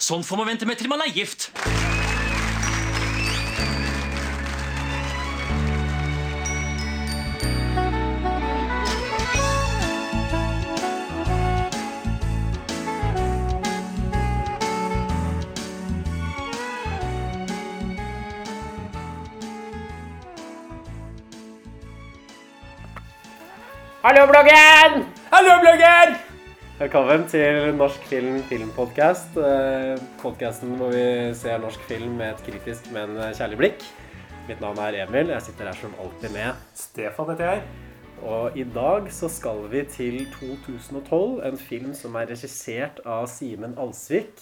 Sånn får man vente med til man er gift. Hallo, bloggen! Hallo, blogger! Velkommen til Norsk film filmpodkast. Podkasten hvor vi ser norsk film med et kritisk, men kjærlig blikk. Mitt navn er Emil. Jeg sitter her som alltid med. Stefan heter jeg. Og i dag så skal vi til 2012, en film som er regissert av Simen Alsvik.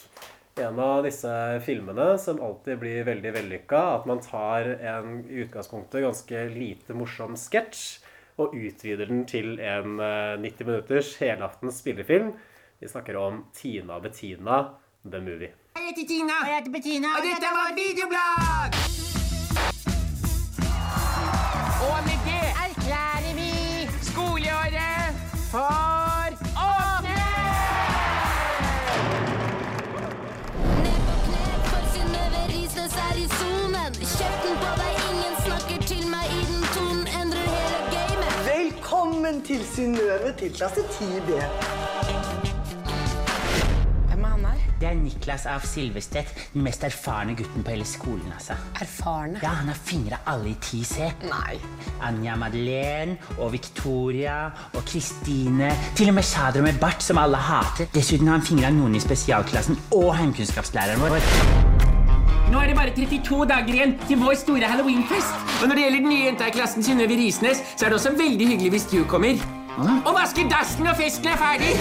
En av disse filmene som alltid blir veldig vellykka. At man tar en i utgangspunktet ganske lite morsom sketsj og utvider den til en eh, 90 minutters helaftens spillefilm. Vi snakker om Tina Bettina The Movie. Jeg heter Tina. Og jeg heter Bettina. Og dette var videoblogg! Og med det erklærer vi skoleåret for til Synnøve til klasse 10B. Hvem er han her? Det er Niklas av Silvestedt, den mest erfarne gutten på hele skolen. altså. Erfarne? Ja, Han har fingra alle i 10C. Nei. Anja Madeleine og Victoria og Kristine. Til og med Sadro med bart, som alle hater. Dessuten har han fingra noen i spesialklassen og heimkunnskapslæreren vår. Nå er det bare 32 dager igjen til vår store halloweenfest. Og når det gjelder den nye jenta i klassen Synnøve Risnes, så er det også veldig hyggelig hvis du kommer. Og vasker dassen når festen er ferdig.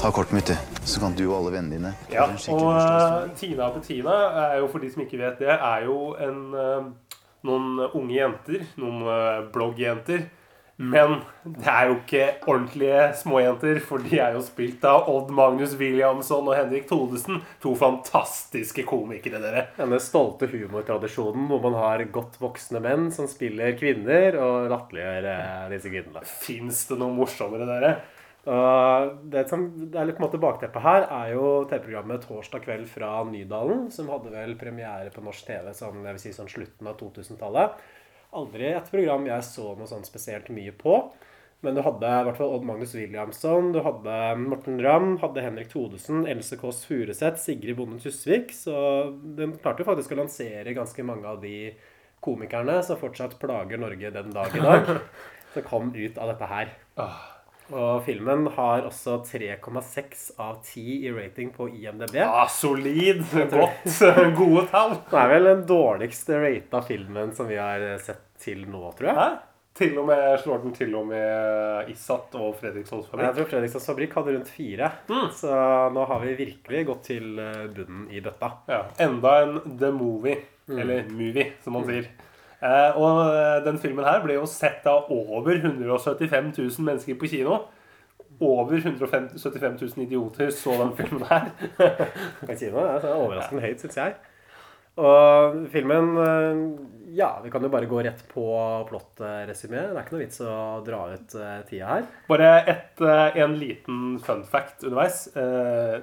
Ta kortet mitt, du. Så kan du og alle vennene dine Ja, og eh, Tina Bettina er jo, for de som ikke vet det, er jo en, eh, noen unge jenter. Noen eh, bloggjenter. Men det er jo ikke ordentlige småjenter, for de er jo spilt av Odd Magnus Williamson og Henrik Thodesen. To fantastiske komikere, dere. Denne stolte humortradisjonen hvor man har godt voksne menn som spiller kvinner og latterliggjør eh, disse kvinnene. Fins det noe morsommere, dere? Det som det er litt på en måte bakteppet her, er jo TV-programmet Torsdag kveld fra Nydalen, som hadde vel premiere på norsk TV sånn, jeg vil si sånn slutten av 2000-tallet. Aldri et program jeg så noe sånn spesielt mye på. Men du hadde i hvert fall Odd Magnus Williamson, du hadde Morten Ramm, hadde Henrik Thodesen, Else Kåss Furuseth, Sigrid Bonde Tusvik. Så den klarte jo faktisk å lansere ganske mange av de komikerne som fortsatt plager Norge den dag i dag. Som kom ut av dette her. Og filmen har også 3,6 av 10 i rating på IMDb. Ja, solid. Godt. Gode tall. Det er vel den dårligste rata filmen som vi har sett til nå, tror jeg. Hæ? Til og med slår den til og med Isat og Fredriksholms Jeg tror Fredrikssons Fabrikk hadde rundt fire. Så nå har vi virkelig gått til eh, bunnen i bøtta. Ja, enda en The Movie. Eller Movie, som man sier. Eh, og eh, den filmen her ble jo sett av over 175 000 mennesker på kino. Over 175 000 idioter så den filmen her. På kino. Er det overraskende høyt, syns jeg. Og filmen eh, Ja, vi kan jo bare gå rett på plottresymé. Det er ikke noe vits å dra ut eh, tida her. Bare et, eh, en liten fun fact underveis. Eh,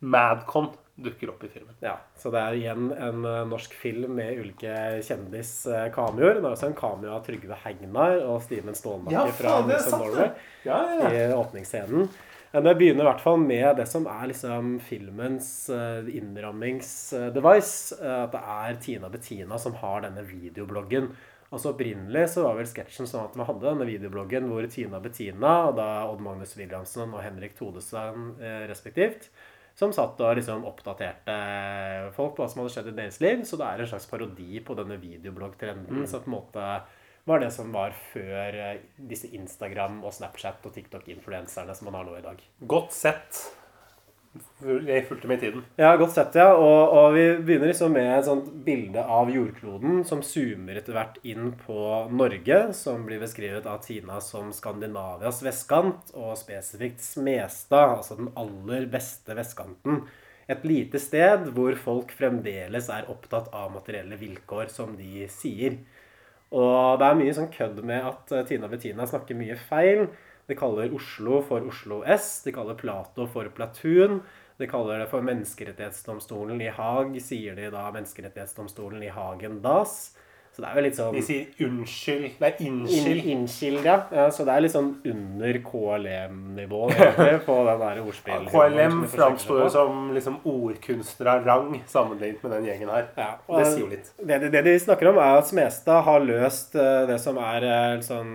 Madcon dukker opp i filmen. Ja, Så det er igjen en eh, norsk film med ulike kjendis-cameoer. Det er også en kameo av Trygve Hegnar og Steven Stålbakke fra faen, er News of Norway. Ja, ja, ja. i åpningsscenen. Men det begynner i hvert fall med det som er liksom filmens uh, innrammingsdevice. eh, at det er Tina Bettina som har denne videobloggen. Altså Opprinnelig så var vel sketsjen sånn at man hadde denne videobloggen hvor Tina Bettina og da Odd Magnus Williamson og Henrik Todesen eh, respektivt som satt og liksom oppdaterte folk på hva som hadde skjedd i deres liv. Så det er en slags parodi på denne videobloggtrenden som på en måte var det som var før eh, disse Instagram og Snapchat og TikTok-influenserne som man har nå i dag. Godt sett. Jeg fulgte med i tiden. Ja, godt sett, ja. Og, og vi begynner liksom med et sånt bilde av jordkloden som zoomer etter hvert inn på Norge, som blir beskrevet av Tina som Skandinavias vestkant, og spesifikt Smestad, altså den aller beste vestkanten. Et lite sted hvor folk fremdeles er opptatt av materielle vilkår, som de sier. Og det er mye sånn kødd med at Tina Tina Bettina snakker mye feil. De kaller Oslo for Oslo S. De kaller Plato for Platoon. De kaller det for Menneskerettighetsdomstolen i Haag, sier de da Menneskerettighetsdomstolen i Hagen Das. Så det er jo litt sånn De sier unnskyld det In, innskyld. Innskild, ja. ja. Så det er litt sånn under KLM-nivå på den der ordspill. KLM framstår jo som liksom ordkunstner av rang sammenlignet med den gjengen her. Ja, Og det sier jo litt. Det, det, det de snakker om, er at Smestad har løst eh, det som er eh, sånn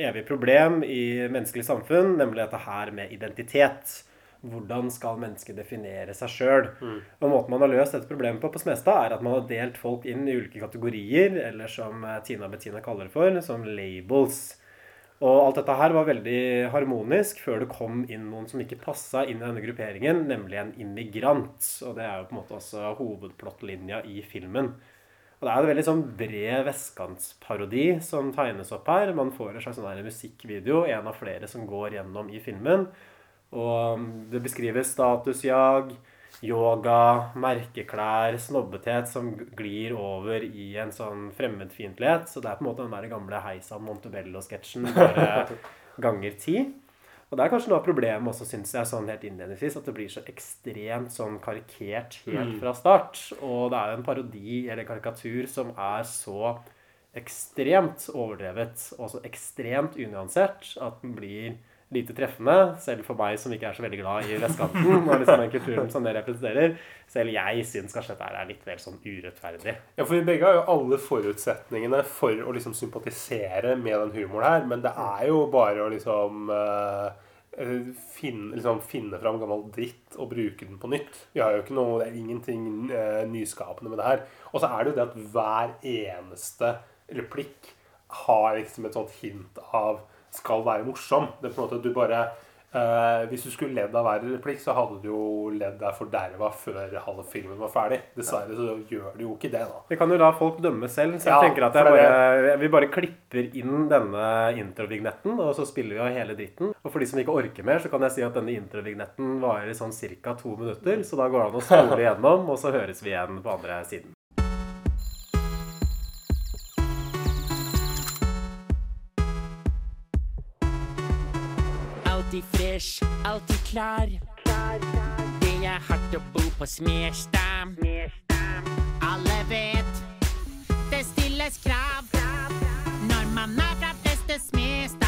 evig problem i menneskelig samfunn, nemlig dette her med identitet. Hvordan skal mennesket definere seg sjøl? Og Måten man har løst dette problemet på på Smestad, er at man har delt folk inn i ulike kategorier, eller som eh, Tina Bettina kaller det for, som labels. Og alt dette her var veldig harmonisk før det kom inn noen som ikke passa inn i denne grupperingen, nemlig en immigrant. Og det er jo på en måte også hovedplottlinja i filmen. Og det er en veldig sånn bred vestkantsparodi som tegnes opp her. Man får en slags sånn der musikkvideo, en av flere som går gjennom i filmen. Og det beskrives statusjag, yoga, merkeklær, snobbethet som glir over i en sånn fremmedfiendtlighet. Så det er på en måte den der gamle Heisan Montebello-sketsjen bare ganger ti. Og det er kanskje noe av problemet også, syns jeg, sånn helt innledningsvis, at det blir så ekstremt sånn karikert helt fra start. Og det er jo en parodi eller karikatur som er så ekstremt overdrevet og så ekstremt unyansert at den blir lite treffende, selv for meg som ikke er så veldig glad i vestkanten. og liksom den kulturen som det representerer. Selv jeg syns kanskje dette er litt vel sånn urettferdig. Ja, for vi begge har jo alle forutsetningene for å liksom sympatisere med den humoren her, men det er jo bare å liksom eh, finne, liksom finne fram gammel dritt og bruke den på nytt. Vi har jo ikke noe, Det er ingenting uh, nyskapende med det her. Og så er det jo det at hver eneste replikk har liksom et sånt hint av skal være morsom. Det er på en måte at du bare eh, Hvis du skulle ledd av hver replikk, så hadde du jo ledd deg forderva før halve filmen var ferdig. Dessverre så gjør du jo ikke det, da. Vi kan jo la folk dømme selv, så jeg Ja, tenker at jeg bare, vi bare klipper inn denne introvignetten, og så spiller vi av hele dritten. Og for de som ikke orker mer, så kan jeg si at denne introvignetten varer i sånn ca. to minutter. Så da går det an å spole igjennom, og så høres vi igjen på andre siden. Alltid fresh, alltid klar. Det er hardt å bo på Smestad. Alle vet det stilles krav når man er fra beste Smestad.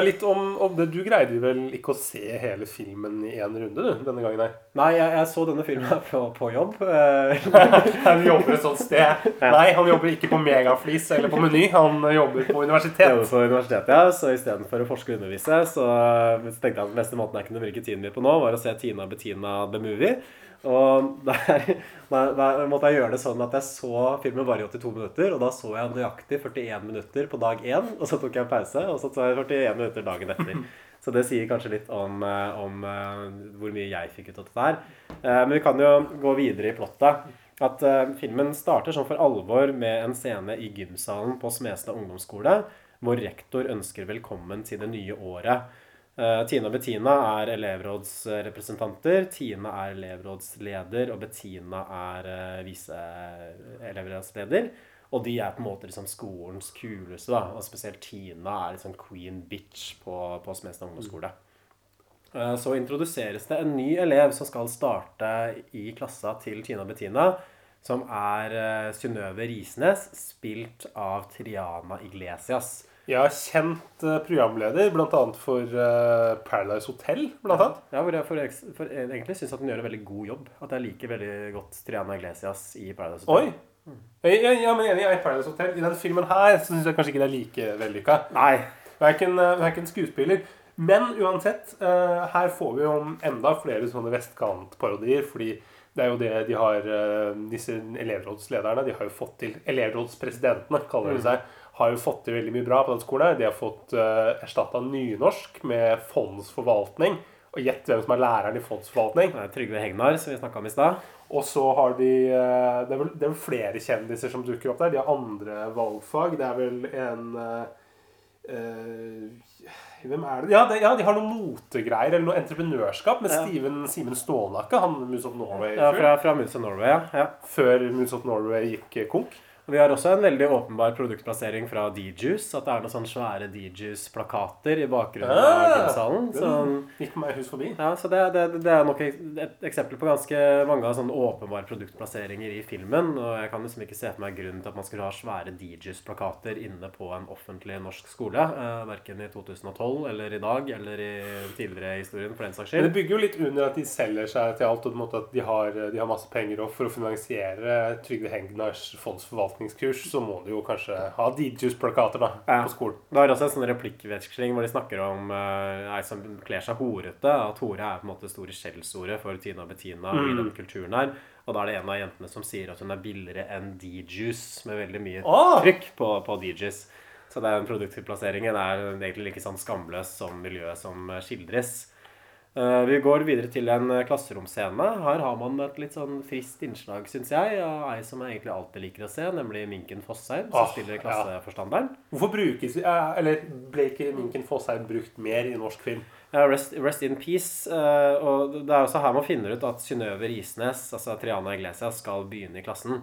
Ja, litt om, om det. Du greide vel ikke å se hele filmen i én runde, du, denne gangen her? Nei, jeg, jeg så denne filmen her på, på jobb. eh, Han jobber et sånt sted. Nei, han jobber ikke på Megaflis eller på Meny. Han jobber på universitet. jobber på universitetet, ja, så istedenfor å forske og undervise, så, så tenkte jeg at den beste måten jeg kunne bruke tiden min på nå, var å se Tina Bettina The Movie. Og der, der, der måtte jeg gjøre det sånn at jeg så filmen bare i 82 minutter, og da så jeg nøyaktig 41 minutter på dag én, og så tok jeg en pause, og så så jeg 41 minutter dagen etter. Så det sier kanskje litt om, eh, om eh, hvor mye jeg fikk ut av dette her. Eh, Men vi kan jo gå videre i plottet. At filmen starter sånn for alvor med en scene i gymsalen på Smestad ungdomsskole, hvor rektor ønsker velkommen til det nye året. Eh, Tina og Bettina er elevrådsrepresentanter. Tina er elevrådsleder, og Bettina er uh, viseelevrådsleder. Og de er på en måte liksom skolens kuleste, da. Og spesielt Tina er liksom queen bitch på, på Smestad ungdomsskole. Eh, Så introduseres det en ny elev som skal starte i klassa til Tina og Bettina. Som er eh, Synnøve Risnes, spilt av Triana Iglesias. Jeg har kjent eh, programleder, bl.a. for eh, Paradise Hotel. Blant annet. Ja, hvor jeg for, for egentlig syns hun gjør en veldig god jobb. At jeg liker veldig godt Triana Iglesias i Paradise Oi! Hotel. Ja, ja, men enig, er i Paradise Hotel. I denne filmen her så syns jeg kanskje ikke det er like vellykka. Nei. Hun er ikke en, hun er ikke en skuespiller. Men uansett, uh, her får vi jo enda flere sånne vestkantparodier. Fordi det er jo det de har uh, Disse elevrådslederne de har jo fått til Elevrådspresidentene, kaller de seg. Har jo fått til veldig mye bra på den skolen. her. De har fått uh, erstatta nynorsk med fondsforvaltning. Og gjett hvem som er læreren i fondsforvaltning. Det er Trygve Hegnar, som vi snakka om i stad. Og så har de eh, det er, vel, det er vel flere kjendiser som dukker opp der. De har andre valgfag. Det er vel en uh, eh, Hvem er det? Ja, det, ja, de har noen motegreier eller noe entreprenørskap med Ja. Steven Simen Stålnakke. Han Moose of Norway Ja, fra, fra Moose of Norway, ja. ja. før Moose of Norway gikk eh, konk. Og vi har også en veldig åpenbar produktplassering fra D-Juice. At det er noen sånne svære D-Juice-plakater i bakgrunnen av Ah, gymsalen. Så, gikk meg hus forbi. ja, så det, det, det er nok et eksempel på ganske mange av sånne åpenbare produktplasseringer i filmen. Og jeg kan liksom ikke se for meg grunnen til at man skulle ha svære D-Juice-plakater inne på en offentlig norsk skole. Eh, verken i 2012 eller i dag eller i tidligere i historien, for den saks Men det bygger jo litt under at de selger seg til alt, og på en måte at de har, de har masse penger opp for å finansiere Trygve Hegnars fondsforvaltningskurs, så må du jo kanskje ha DJs-plakater da, Ja. på skolen. Det er også en sånn replikkveksling hvor de snakker om uh, ei som kler seg horete. At hore er på en måte det store skjellsordet for Tina og Bettina i den kulturen her. Og da er det en av jentene som sier at hun er billigere enn D-juice, med veldig mye Åh! trykk på, på D-juice. Så det er en produktplasseringen er egentlig like sånn skamløs som miljøet som eh, skildres. Eh, Vi går videre til en eh, klasseromscene. Her har man et litt sånn friskt innslag, syns jeg, av ei som jeg egentlig alltid liker å se, nemlig Minken Fossheim, som oh, spiller ja. Hvorfor brukes eh, Eller ble ikke Minken Fossheim brukt mer i norsk film? Rest, rest in peace. og det er også her man finner ut at Synnøve Risnes, altså Triana Iglesias, skal begynne i klassen.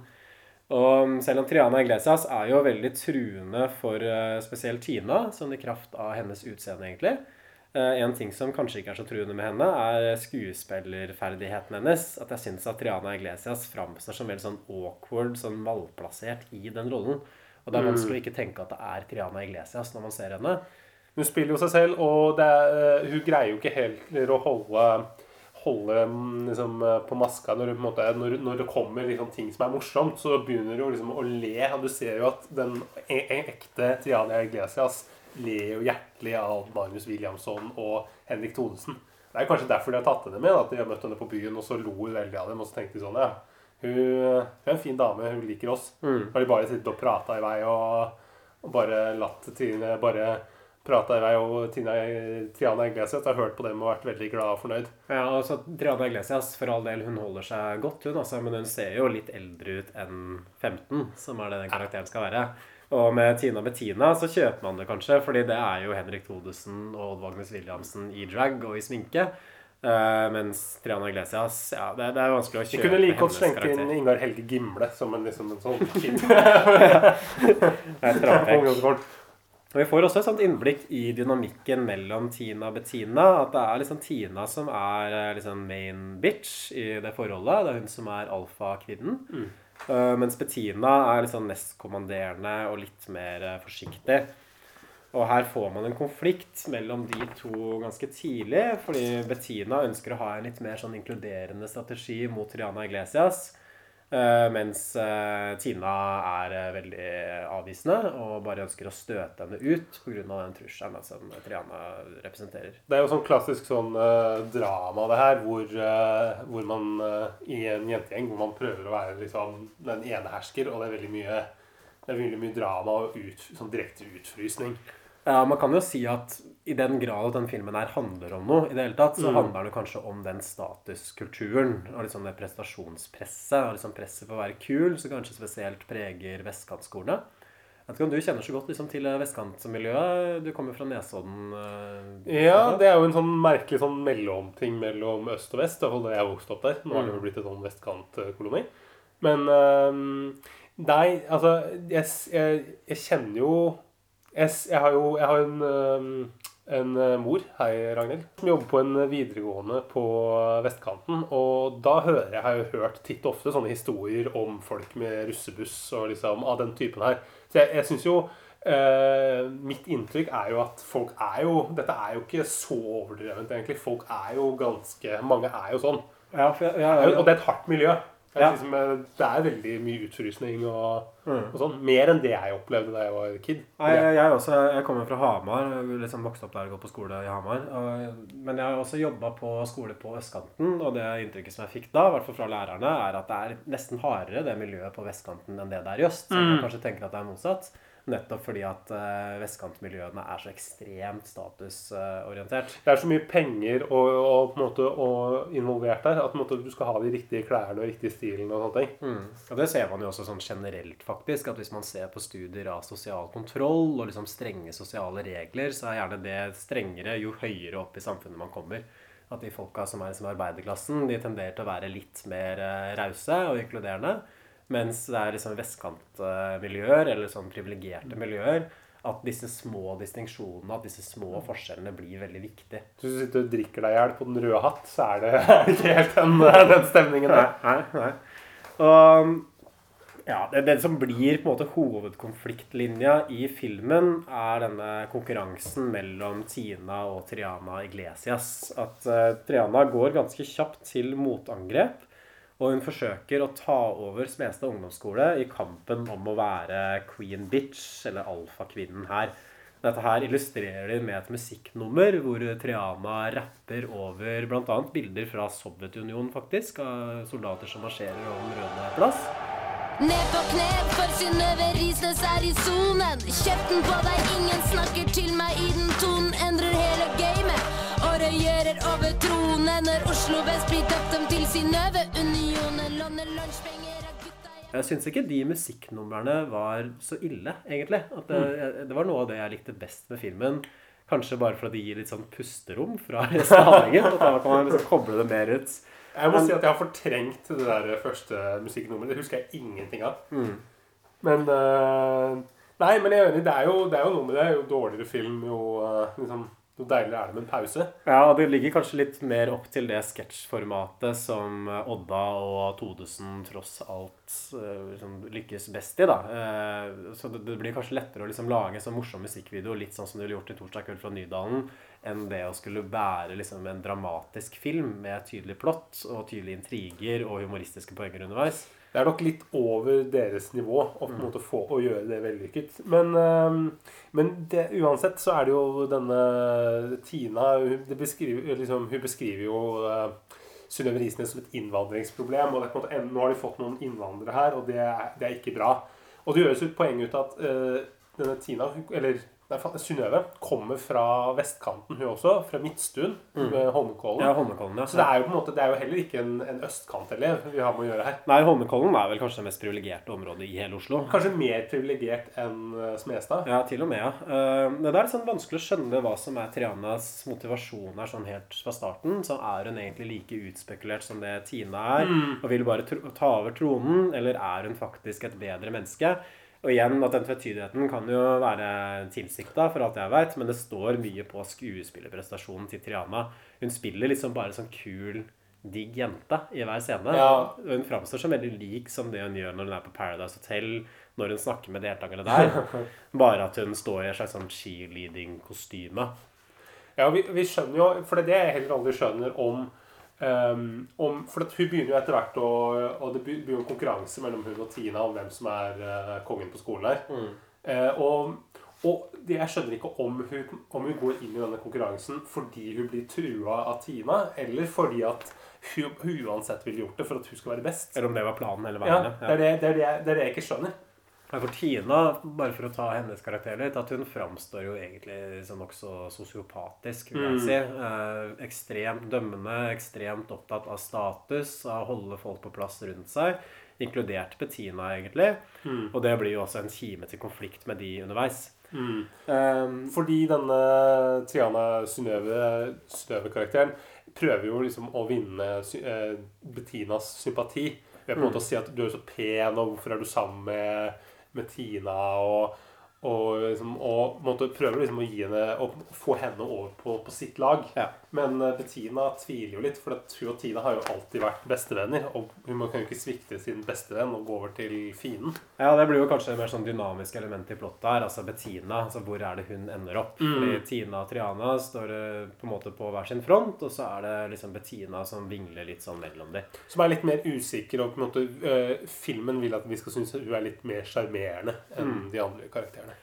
Og selv om Triana Iglesias er jo veldig truende for spesielt Tina, sånn i kraft av hennes utseende, egentlig. Eh, en ting som kanskje ikke er så truende med henne, er skuespillerferdigheten hennes. At jeg syns at Triana Iglesias framstår som veldig sånn awkward, sånn malplassert i den rollen. Og det er vanskelig å ikke tenke at det er Triana Iglesias når man ser henne. Hun spiller jo seg selv, og det er, eh, hun greier jo ikke helt å holde holde mm, liksom, eh, på maska når, på måte, når, når det kommer liksom, ting som er morsomt. Så begynner hun liksom å le. Og du ser jo at den e e ekte Triana Iglesias ler jo hjertelig av Magnus Williamson og Henrik Thodesen. Det er kanskje derfor de har tatt henne med. At de har møtt henne på byen, og så lo hun veldig av dem. Og så tenkte de sånn Ja, hun, hun er en fin dame. Hun liker oss. Så har de bare sittet og prata i vei og, og bare latt Trine bare prata i vei. Og Tina, Triana Iglesias har hørt på dem og vært veldig glad og fornøyd. Ja, altså Triana Iglesias, for all del, hun holder seg godt, hun, altså, men hun ser jo litt eldre ut enn 15, som er det den karakteren skal være. Og med Tina Bettina så kjøper man det kanskje, fordi det er jo Henrik Thodesen og Odd-Wagnes-Williamsen i drag og i sminke. Uh, mens Triana Iglesias Ja, det, det er vanskelig å kjøpe hennes karakter. Vi kunne like godt slengt inn. Ingar Helge Gimle som en, liksom, en sånn kid. Og vi får også et sånt innblikk i dynamikken mellom Tina og Bettina. At det er liksom Tina som er eh, liksom main bitch i det forholdet. Det er hun som er alfakvinnen. Uh, mens Bettina er liksom nestkommanderende og litt mer eh, forsiktig. Og her får man en konflikt mellom de to ganske tidlig. Fordi Bettina ønsker å ha en litt mer sånn inkluderende strategi mot Triana Iglesias. Eh, mens eh, Tina er eh, veldig avvisende og bare ønsker å støte henne ut pga. den trusselen som Triana representerer. Det er jo sånn klassisk sånn uh, drama, det her, hvor, uh, hvor man uh, i en jentegjeng hvor man prøver å være liksom den ene hersker, og det er veldig mye, det er veldig mye drama og ut, sånn direkte utfrysning. Ja, man kan jo si at i den grad at den filmen her handler om noe, i det hele tatt, så handler den kanskje om den statuskulturen og liksom det prestasjonspresset og liksom presset på å være kul, som kanskje spesielt preger vestkantskolene. Jeg vet ikke om du kjenner så godt liksom, til vestkantmiljøet. Du kommer fra Nesodden. eh, Ja, det er jo en sånn merkelig sånn mellomting mellom øst og vest. I hvert fall da jeg vokste opp der. Nå har det jo blitt en sånn vestkantkoloni. Men øhm, Nei, altså Jeg, jeg, jeg kjenner jo jeg, jeg har jo Jeg har en, øhm, en øh, mor, hei Ragnhild, som jobber på en videregående på vestkanten. Og da hører jeg, har jeg hørt titt og ofte sånne historier om folk med russebuss og liksom av den typen her. Så jeg, jeg syns jo Eh, mitt inntrykk er jo at folk er jo Dette er jo ikke så overdrevent, egentlig. Folk er jo ganske Mange er jo sånn. Ja, jeg, jeg, Og det er et hardt miljø. Ja. liksom, eh, det er veldig mye utfrysning og, og sånn. Mer enn det jeg opplevde da jeg var kid. Nei, jeg, jeg, også, jeg kommer fra Hamar. Jeg liksom Vokste opp der og gått på skole i Hamar. Og, men jeg har også jobba på skole på østkanten, og det inntrykket som jeg fikk da, i fra lærerne, er at det er nesten hardere det miljøet på vestkanten enn det det er i øst. Så man kanskje tenker at det er motsatt. Nettopp fordi at uh, vestkantmiljøene er så ekstremt statusorientert. Det er så mye penger og, og, måte, og involvert der at måte, du skal ha de riktige klærne og riktige stilen og sånne ting. Mm. Og det ser man jo også sånn generelt, faktisk. At hvis man ser på studier av sosial kontroll og liksom strenge sosiale regler, så er gjerne det strengere jo høyere opp i samfunnet man kommer. At de folka som er liksom arbeiderklassen, de tenderer til å være litt mer eh, rause og inkluderende. Mens det er liksom vestkantmiljøer, eller sånn privilegerte miljøer, at disse små distinksjonene, at disse små forskjellene blir veldig viktige. Hvis du sitter og drikker deg i hjel på Den røde hatt, så er det, ikke helt den, den stemningen der. Nei, nei. Og ja, det, det som blir på en måte hovedkonfliktlinja i filmen, er denne konkurransen mellom Tina og Triana Iglesias. At uh, Triana går ganske kjapt til motangrep. Og hun forsøker å ta over Smestad ungdomsskole i kampen om å være queen bitch, eller alfakvinnen her. Dette her illustrerer de med et musikknummer hvor Triana rapper over bl.a. bilder fra Sovjetunionen, faktisk, av soldater som marsjerer over Den røde plass. Ned på kne, for Synnøve Risnes er i sonen. Kjeften på deg, ingen snakker til meg i den tonen. Regjerer over tronen. Når Oslo Vest blir døpt om til Synnøve Unionen. Låner lunsjpenger av gutta Jeg syns ikke de musikknumrene var så ille, egentlig. At det, det var noe av det jeg likte best med filmen. Kanskje bare fordi de gir litt sånn pusterom fra resten av handlingen. At da kan man liksom koble det mer ut. Jeg må si at jeg har fortrengt det der første musikknummeret. Det husker jeg ingenting av. Men uh, Nei, men jeg er enig. Det er jo, det er jo noe med det. Jo dårligere film, jo, uh, liksom, jo deiligere er det med en pause. Ja, og det ligger kanskje litt mer opp til det sketsjformatet som eh, Odda og Todesen tross alt eh, liksom, lykkes best i, da. Eh, Så det blir kanskje lettere å liksom lage en sånn morsom musikkvideo, litt sånn som du ville gjort i 'Torsdag kveld fra Nydalen', enn det å skulle bære liksom en dramatisk film med tydelig plott og tydelige intriger og humoristiske poenger underveis. Det er nok litt over deres nivå å måte få å gjøre det vellykket. Men, men det, uansett så er det jo denne Tina Hun, beskriver, liksom, hun beskriver jo uh, Synnøve Risnes som et innvandringsproblem. Og måte, nå har de fått noen innvandrere her, og det er, det er ikke bra. Og det gjøres et poeng ut av at uh, denne Tina, eller Synnøve, kommer fra vestkanten, hun også. Fra Midtstuen, Mm. Holmenkollen. Ja, Holmenkollen, ja. Så det er jo på en måte, det er jo heller ikke en, en østkantelev vi har med å gjøre her. Nei, Holmenkollen er vel kanskje det mest privilegerte området i hele Oslo. Kanskje mer privilegert enn eh, Smestad. Ja, til og med, ja. Eh, Det er sånn vanskelig å skjønne hva som er Trianas motivasjon her sånn helt fra starten. Så er hun egentlig like utspekulert som det Tina er, og vil bare ta over tronen, eller er hun faktisk et bedre menneske? Og igjen, at den tvetydigheten kan jo være tilsikta, for alt jeg veit, men det står mye på skuespillerprestasjonen til Triana. Hun spiller liksom bare sånn kul, digg jente i hver scene. Ja. Og Hun framstår som veldig lik som det hun gjør når hun er på Paradise Hotel, når hun snakker med deltakerne der. Bare at hun står i et slags sånn cheerleading-kostyme. Ja, vi, vi skjønner jo For det er det jeg heller aldri skjønner om, ehm, om For at hun begynner jo etter hvert å Og det begynner blir jo en konkurranse mellom hun og Tina om hvem som er uh, kongen på skolen her. Eh, og og det, jeg skjønner ikke om hun, om hun går inn i denne konkurransen fordi hun blir trua av Tina, eller fordi at hun, hun uansett ville gjort det for at hun skal være best. Eller om det var planen hele Ja, veien. det, er det, det, er det, jeg- det er det jeg ikke skjønner. For Tina, bare for å ta hennes karakter litt, at hun framstår jo egentlig som nokså sosiopatisk, vil jeg si. Eh, ekstremt dømmende, ekstremt opptatt av status, av å holde folk på plass rundt seg. Inkludert Bettina, egentlig. Og det blir jo også en kime til konflikt med de underveis. Eh, Fordi denne Triana Synnøve Synnøve-karakteren prøver jo liksom å vinne eh, Bettinas sympati. Ved på en måte å si at du er så pen, og hvorfor er du sammen med, med Tina? Og, og, liksom, og måtte prøve liksom å gi henne å få henne over på, på sitt lag. Ja. Men eh, Bettina tviler jo litt, for hun og Tina har jo alltid vært bestevenner. Og hun kan jo ikke svikte sin bestevenn og gå over til fienden. Ja, det blir jo kanskje et mer sånn dynamisk element i plottet her. Altså Bettina, altså hvor er det hun ender opp? Fordi Tina og Triana står eh, på en måte på hver sin front, og så er det liksom Bettina som vingler litt sånn mellom dem. Som er litt mer usikker, og på en måte øh, filmen vil at vi skal synes at hun er litt mer sjarmerende enn de andre karakterene.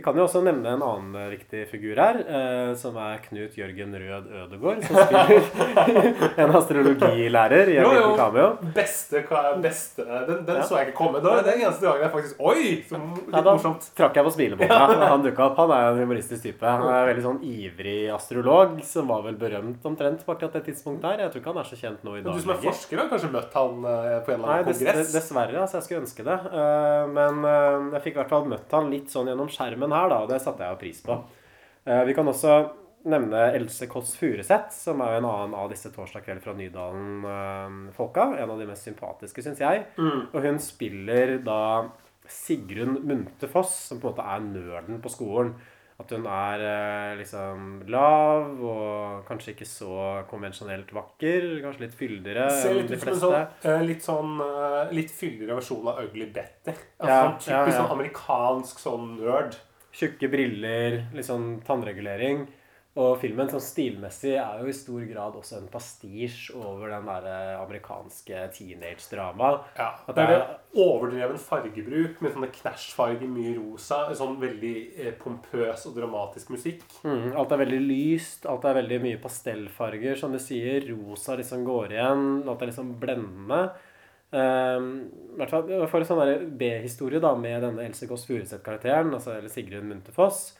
Vi kan jo også nevne en annen eh, viktig figur her, eh, som er Knut Jørgen Rød Ødegård, som spiller en astrologilærer i en Jo, jo. liten cameo. Beste, beste Den, den Ja. så jeg ikke komme. Var den eneste gangen jeg faktisk Oi! Så litt Ja, da morsomt. trakk jeg på smilebåndet. da han dukka opp. Han er en humoristisk type. Han er en veldig sånn ivrig astrolog, som var vel berømt omtrent på akkurat det tidspunktet her. Jeg tror ikke han er så kjent nå i Men dag. du som er forsker, har kanskje møtt han øh, på en eller Nei, annen dess, kongress? dessverre. altså Jeg skulle ønske det. Eh, Men eh, jeg fikk i hvert fall møtt han litt sånn gjennom skjermen her, da, og det satte jeg pris på. Eh, Vi kan også nevne Else Kåss Furuseth, som er en annen av disse Torsdag kveld fra Nydalen-folka. En av de mest sympatiske, syns jeg. Og hun spiller da Sigrun Munthe Foss, som på en måte er nerden på skolen. At hun er eh, liksom lav og kanskje ikke så konvensjonelt vakker. Kanskje litt fyldigere enn de fleste. sånn, litt sånn Litt fyldigere versjon av Ugly Betty. Altså, Ja, sånn ja, typisk ja. sånn amerikansk sånn nerd. Tjukke briller, litt sånn tannregulering. Og filmen sånn stilmessig er jo i stor grad også en pastisj over den der eh, amerikanske teenage-dramaet. Ja, At det er overdreven fargebruk med sånne knæsjfarger, mye rosa. Sånn veldig eh, pompøs og dramatisk musikk. Mm, alt er veldig lyst, alt er veldig mye pastellfarger, som du sier. Rosa liksom går igjen. Alt er liksom blendende. Um, hvert fall For en sånn B-historie da med denne Else Kåss Furuseth-karakteren, altså eller Sigrun Munthe Foss,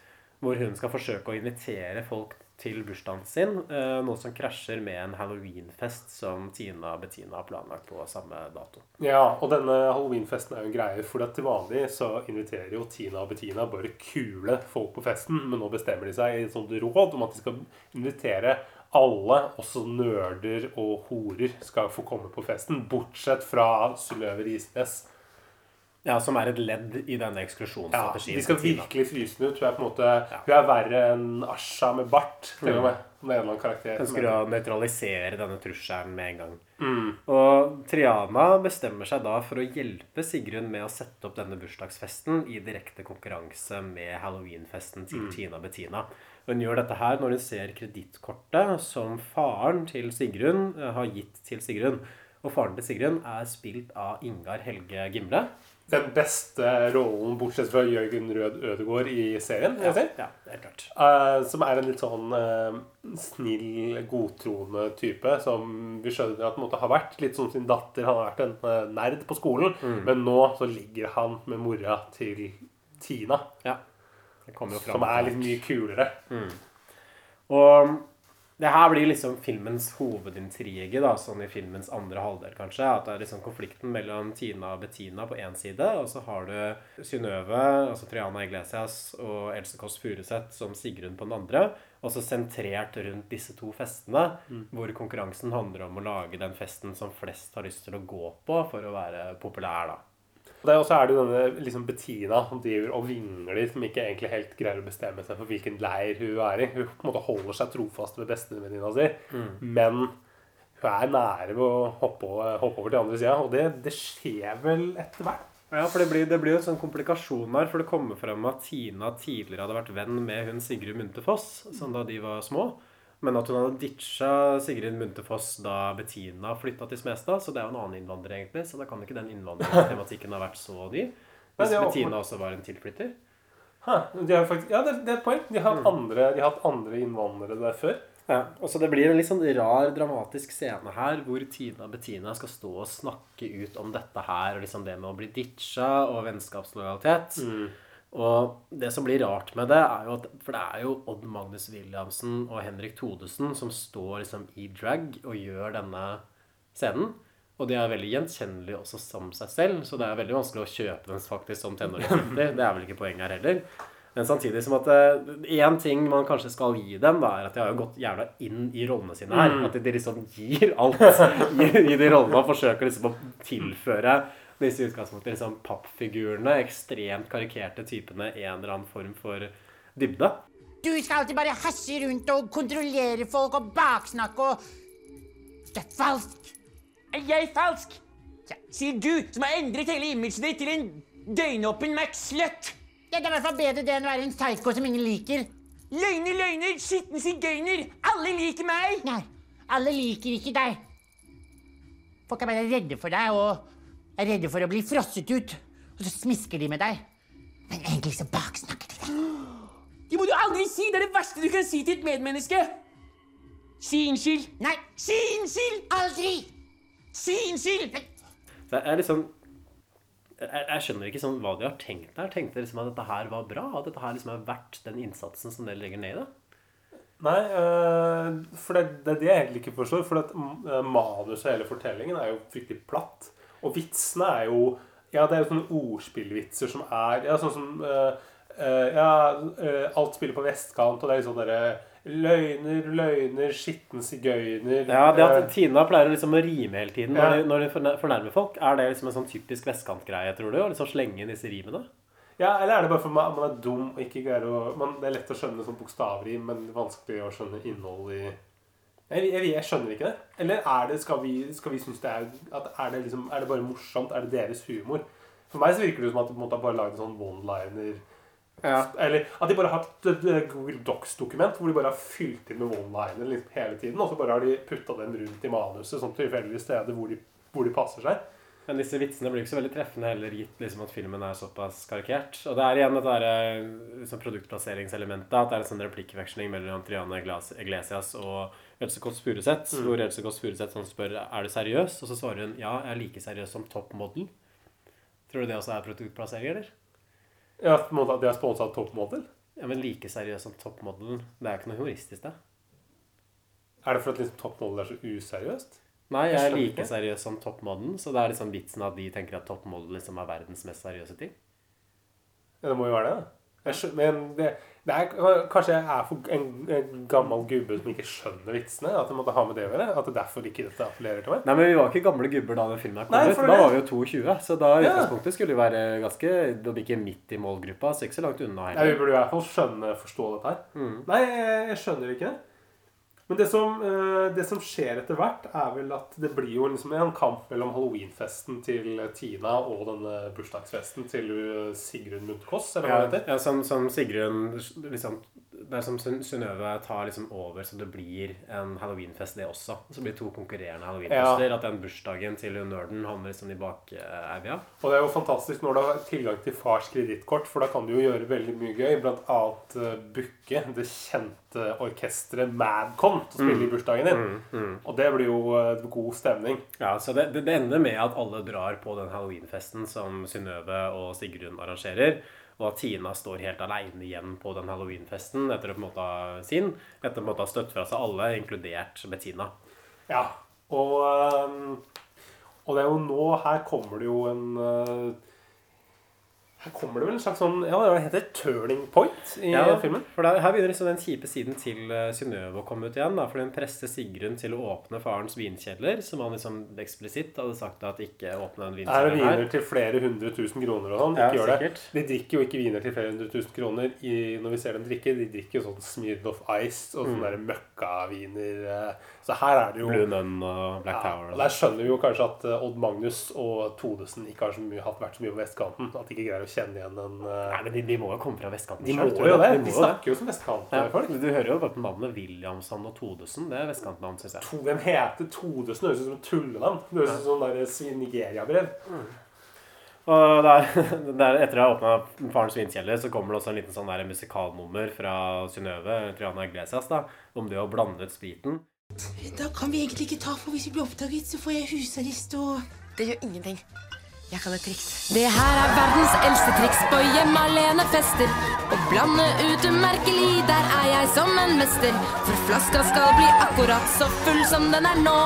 hvor hun skal forsøke å invitere folk til bursdagen sin. uh, noe som krasjer med en halloweenfest som Tina og Bettina har planlagt på samme dato. Ja, og denne halloweenfesten er jo en greie, for til vanlig så inviterer jo Tina og Bettina bare kule folk på festen, men nå bestemmer de seg i et sånt råd om at de skal invitere alle, også nerder og horer, skal få komme på festen, bortsett fra Synnøve Risnes. Ja, Som er et ledd i denne eksklusjonsstrategien. Ja, de skal virkelig fryse den ut. Hun er på en måte Hun er verre enn Asha med bart, til og med. eller annen karakter. Ønsker å nøytralisere denne trusselen med en gang. Mm. Og Triana bestemmer seg da for å hjelpe Sigrun med å sette opp denne bursdagsfesten i direkte konkurranse med halloweenfesten til Mm. Tina Bettina. Hun gjør dette her når hun ser kredittkortet som faren til Sigrun eh, har gitt til Sigrun. Og faren til Sigrun er spilt av Ingar Helge Gimle. Den beste rollen, bortsett fra Jørgen Rød Ødegård i serien. si. Ja, helt klart. Uh, som er en litt sånn uh, snill, godtroende type. Som vi skjønner at måte har vært litt som sin datter. Han har vært en uh, nerd på skolen. Mm. Men nå så ligger han med mora til Tina. Ja. Det kommer jo fram Som er litt mye kulere. Og det her blir liksom filmens hovedintrige, da, sånn i filmens andre halvdel, kanskje. At det er liksom konflikten mellom Tina og Bettina på én side, og så har du Synnøve, altså Triana Iglesias, og Else Kåss Furuseth som Sigrun på den andre. Og så sentrert rundt disse to festene, hvor konkurransen handler om å lage den festen som flest har lyst til å gå på for å være populær, da. Og så er det jo denne liksom Bettina som driver og vingler, som ikke egentlig helt greier å bestemme seg for hvilken leir hun er i. Hun på en måte holder seg trofast ved bestevenninna si, men hun er nære ved å hoppe hoppe over til andre sida, og det, det skjer vel etter hvert. Ja, for det blir, det blir jo en sånn komplikasjon her, for det kommer frem at Tina tidligere hadde vært venn med hun Sigrid Munthe Foss, sånn da de var små. Men at hun hadde ditcha Sigrid Munthe Foss da Bettina flytta til Smestad. Så det er jo en annen innvandrer, egentlig. Så da kan ikke den innvandringstematikken ha vært så ny. Hvis er Bettina også var en tilflytter. Hæ, de har faktisk, ja, det, det er et poeng. De har, hatt andre, de har hatt andre innvandrere der før. Ja, og så Det blir en litt sånn rar, dramatisk scene her hvor Tina Bettina skal stå og snakke ut om dette her, og liksom det med å bli ditcha og vennskapslojalitet. Og det som blir rart med det, er jo at For det er jo Odd Magnus Williamsen og Henrik Thodesen som står liksom i drag og gjør denne scenen. Og de er veldig gjenkjennelige også som seg selv, så det er veldig vanskelig å kjøpe den faktisk som tenåringsjenter. Det er vel ikke poenget her heller. Men samtidig som at én ting man kanskje skal gi dem, da, er at de har jo gått jævla inn i rollene sine her. At de liksom gir alt i, i de rollene og forsøker liksom å tilføre disse utgangspunktet liksom pappfigurene, ekstremt karikerte typene, en eller annen form for dybde. Du skal alltid bare hasse rundt og kontrollere folk og baksnakke og Det er falsk. Er jeg falsk? Sier du, som har endret hele imaget ditt til en døgnåpen Max-slutt. Ja, det er i hvert fall bedre det enn å være en psycho som ingen liker. Løgner, løgner, skitten sigøyner. Alle liker meg. Nei, alle liker ikke deg. Folk er bare redde for deg og er redde for å bli frosset ut. Og så smisker de med deg. Men egentlig så baksnakker de deg. Det må du aldri si. Det er det verste du kan si til et medmenneske. Si unnskyld. Nei, Si unnskyld! aldri! Si unnskyld! Det er liksom jeg, jeg skjønner ikke sånn hva de har tenkt der. Tenkte liksom at dette her var bra? At dette her liksom er verdt den innsatsen som dere legger ned i det? Nei, øh, for det, det er det jeg egentlig ikke forstår. For at øh, manuset og hele fortellingen er jo fryktelig platt. Og vitsene er jo Ja, det er jo sånne ordspillvitser som er Ja, sånn som uh, uh, Ja, uh, alt spiller på vestkant, og det er liksom derre Løgner, løgner, skitten sigøyner Ja, det at Tina pleier liksom å rime hele tiden når, Ja. de, når de fornærmer folk, er det liksom en sånn typisk vestkantgreie, tror du? Å liksom slenge inn disse rimene? Ja, eller er det bare for man, man er dum og ikke greier å man, Det er lett å skjønne sånn bokstavrim, men vanskelig å skjønne innholdet i jeg, jeg, jeg skjønner ikke det. Eller er det, skal vi, skal vi synes det er at er det, liksom, er det bare morsomt? Er det deres humor? For meg så virker det som at de har bare lagd en sånn one-liner Ja. Eller at de bare har et et Google Docs-dokument hvor de bare har fylt inn med one-liner liksom hele tiden. Og så bare har de putta dem rundt i manuset, sånn tilfeldige steder hvor de, hvor de passer seg. Men disse vitsene blir ikke så veldig treffende heller, gitt liksom at filmen er såpass karikert. Og det er igjen dette der, eh, liksom produktplasseringselementet. At det er en sånn replikkveksling mellom Triane Iglesias og Else Kåss Furuseth. Hvor Else Kåss Furuseth sånn spør er du seriøs, og så svarer hun ja, jeg er like seriøs som Top Model. Tror du det også er produktplassering, eller? Ja, på en måte at de har sponsa Top Model. Ja, men like seriøs som Top Model, det er jo ikke noe humoristisk, det. Er det for at liksom Top Model er så useriøst? Nei, jeg Jeg er like ikke. seriøs som Top Model, så det er liksom vitsen at de tenker at Top Model liksom er verdens mest seriøse ting. Ja, det må jo være det. da. Jeg skjønner, men det, det er, kanskje jeg er for en, en gammel gubbe som ikke skjønner vitsene. At det måtte ha med det å gjøre. At det derfor ikke dette appellerer til meg. Nei, men vi var ikke gamle gubber da den filmen kom Nei, ut. Da var vi jo 22, så da Ja. utgangspunktet skulle vi være ganske Om ikke midt i målgruppa, så ikke så langt unna Nei. Vi burde i hvert fall skjønne, forstå dette her. Nei, jeg, jeg skjønner ikke det. Men det som, eh, det som skjer etter hvert, er vel at det blir jo liksom en kamp mellom halloweenfesten til Tina og denne bursdagsfesten til uh, Sigrun Mundt-Koss, eller hva Ja, det heter. ja, som, som Sigrun liksom Det er som Syn- Synnøve tar liksom over, så det blir en halloweenfest, det også. Så blir to konkurrerende halloweenfester. At den bursdagen til nerden havner liksom i bakevja. Og det er jo fantastisk når du har tilgang til fars kredittkort, for da kan du jo gjøre veldig mye gøy. Blant annet booke det kjente orkesteret Madcon til å spille i bursdagen din. Og det blir jo uh, god stemning. Ja, så det, det, ender med at alle drar på den halloweenfesten som Synnøve og Sigrun arrangerer. Og at Tina står helt aleine igjen på den halloweenfesten etter å på en måte sin. Etter på en måte ha støtt fra seg alle, inkludert Bettina. Ja, og, og det er jo nå Her kommer det jo en Her kommer det vel en slags sånn Ja, det heter turning point i Ja, filmen. For der, Her begynner liksom den kjipe siden til uh, Synnøve å komme ut igjen. da, For hun presser Sigrun til å åpne farens vinkjeller, som han liksom eksplisitt hadde sagt at ikke åpne den Her er viner her. til flere hundre tusen kroner og sånn. Ja, Ikke gjør det. sikkert. De drikker jo ikke viner til flere hundre tusen kroner i, når vi ser dem drikke. De drikker jo sånn Smirnoff Ice og sånne der møkkaviner. eh. Så her er det jo Mm. Blue Nun og Black Ja, Tower. og Der skjønner vi jo kanskje at eh, Odd Magnus og Todesen ikke har så mye, hatt vært så mye på vestkanten. At de ikke greier å kjenne igjen en eh, Nei, men de, de må jo komme fra vestkanten De må selv, jo det. De De snakker jo som vestkantfolk. Ja, du hører jo bare navnet Williamson og Todesen. Det er vestkantnavn, syns jeg. To- Hvem heter Todesen? Høres ut som et tullenavn. Det høres ut som sånn Nigeria-brev. Og der, der, etter å ha åpna Farens vinkjeller, så kommer det også en liten sånn der musikalnummer fra Synnøve Triana Iglesias da, om det å blande ut spriten. Da kan vi egentlig ikke ta, for hvis vi blir oppdaget, så får jeg husarrest og Det gjør ingenting. Jeg kan et triks. Det her er verdens eldste triks på hjemme alene fester. Å blande ut umerkelig, der er jeg som en mester. For flaska skal bli akkurat så full som den er nå.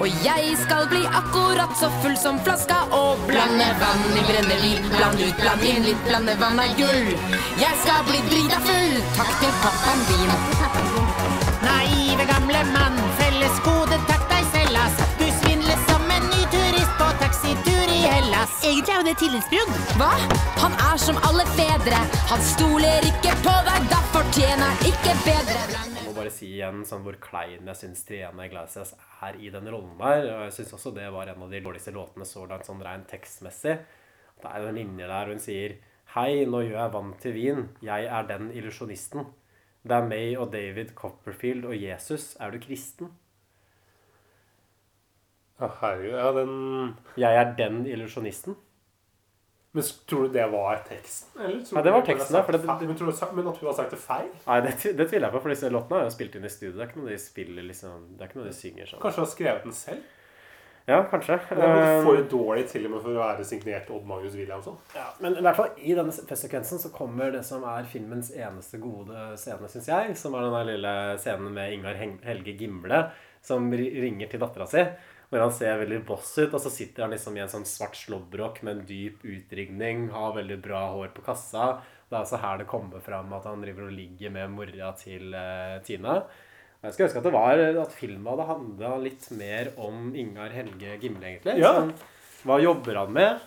Og jeg skal bli akkurat så full som flaska og blande vann i brennevin. Bland ut, bland inn litt, blande vann er gull. Jeg skal bli drita full, takk til pappaen din. Naive gamle mann, felles gode, takk deg selv, ass. Du svindler som en ny turist på taxitur i Hellas. Egentlig er jo det tillitsbrudd. Hva? Han er som alle fedre. Han stoler ikke på deg, da fortjener han ikke bedre. Jeg må bare si igjen sånn hvor klein jeg syns Triana Iglesias er i den rollen der. Og jeg syns også det var en av de dårligste låtene så langt sånn rent tekstmessig. Det er en linje der hun sier Hei, nå gjør jeg vann til vin. Jeg er den illusjonisten. Det er meg og David Copperfield og Jesus. Er du kristen? Ja, herregud. Ja, den Jeg er den illusjonisten. Men tror du det var teksten? Eller tror Ja, det var teksten, det- men, tror du, men at hun har sagt det feil? Nei, det, det tviler jeg på, for disse låtene er jo spilt inn i studio. Det er ikke noe de spiller liksom Det er ikke noe de synger sånn. Kanskje hun har skrevet den selv? Ja, kanskje. Det er for dårlig til og med for å være signert Odd Magnus Williamson. Ja, men i hvert fall i denne festsekvensen så kommer det som er filmens eneste gode scene, syns jeg. Som er den lille scenen med Ingar Helge Gimle som ringer til dattera si. Hvor han ser veldig boss ut, og så sitter han liksom i en sånn svart slåbrok med en dyp utringning, har veldig bra hår på kassa. Det er altså her det kommer fram at han driver og ligger med mora til uh, Tina. Jeg skulle ønske at det var at filmen hadde handla litt mer om Ingar Helge Gimle, egentlig. Ja. Sånn, hva jobber han med?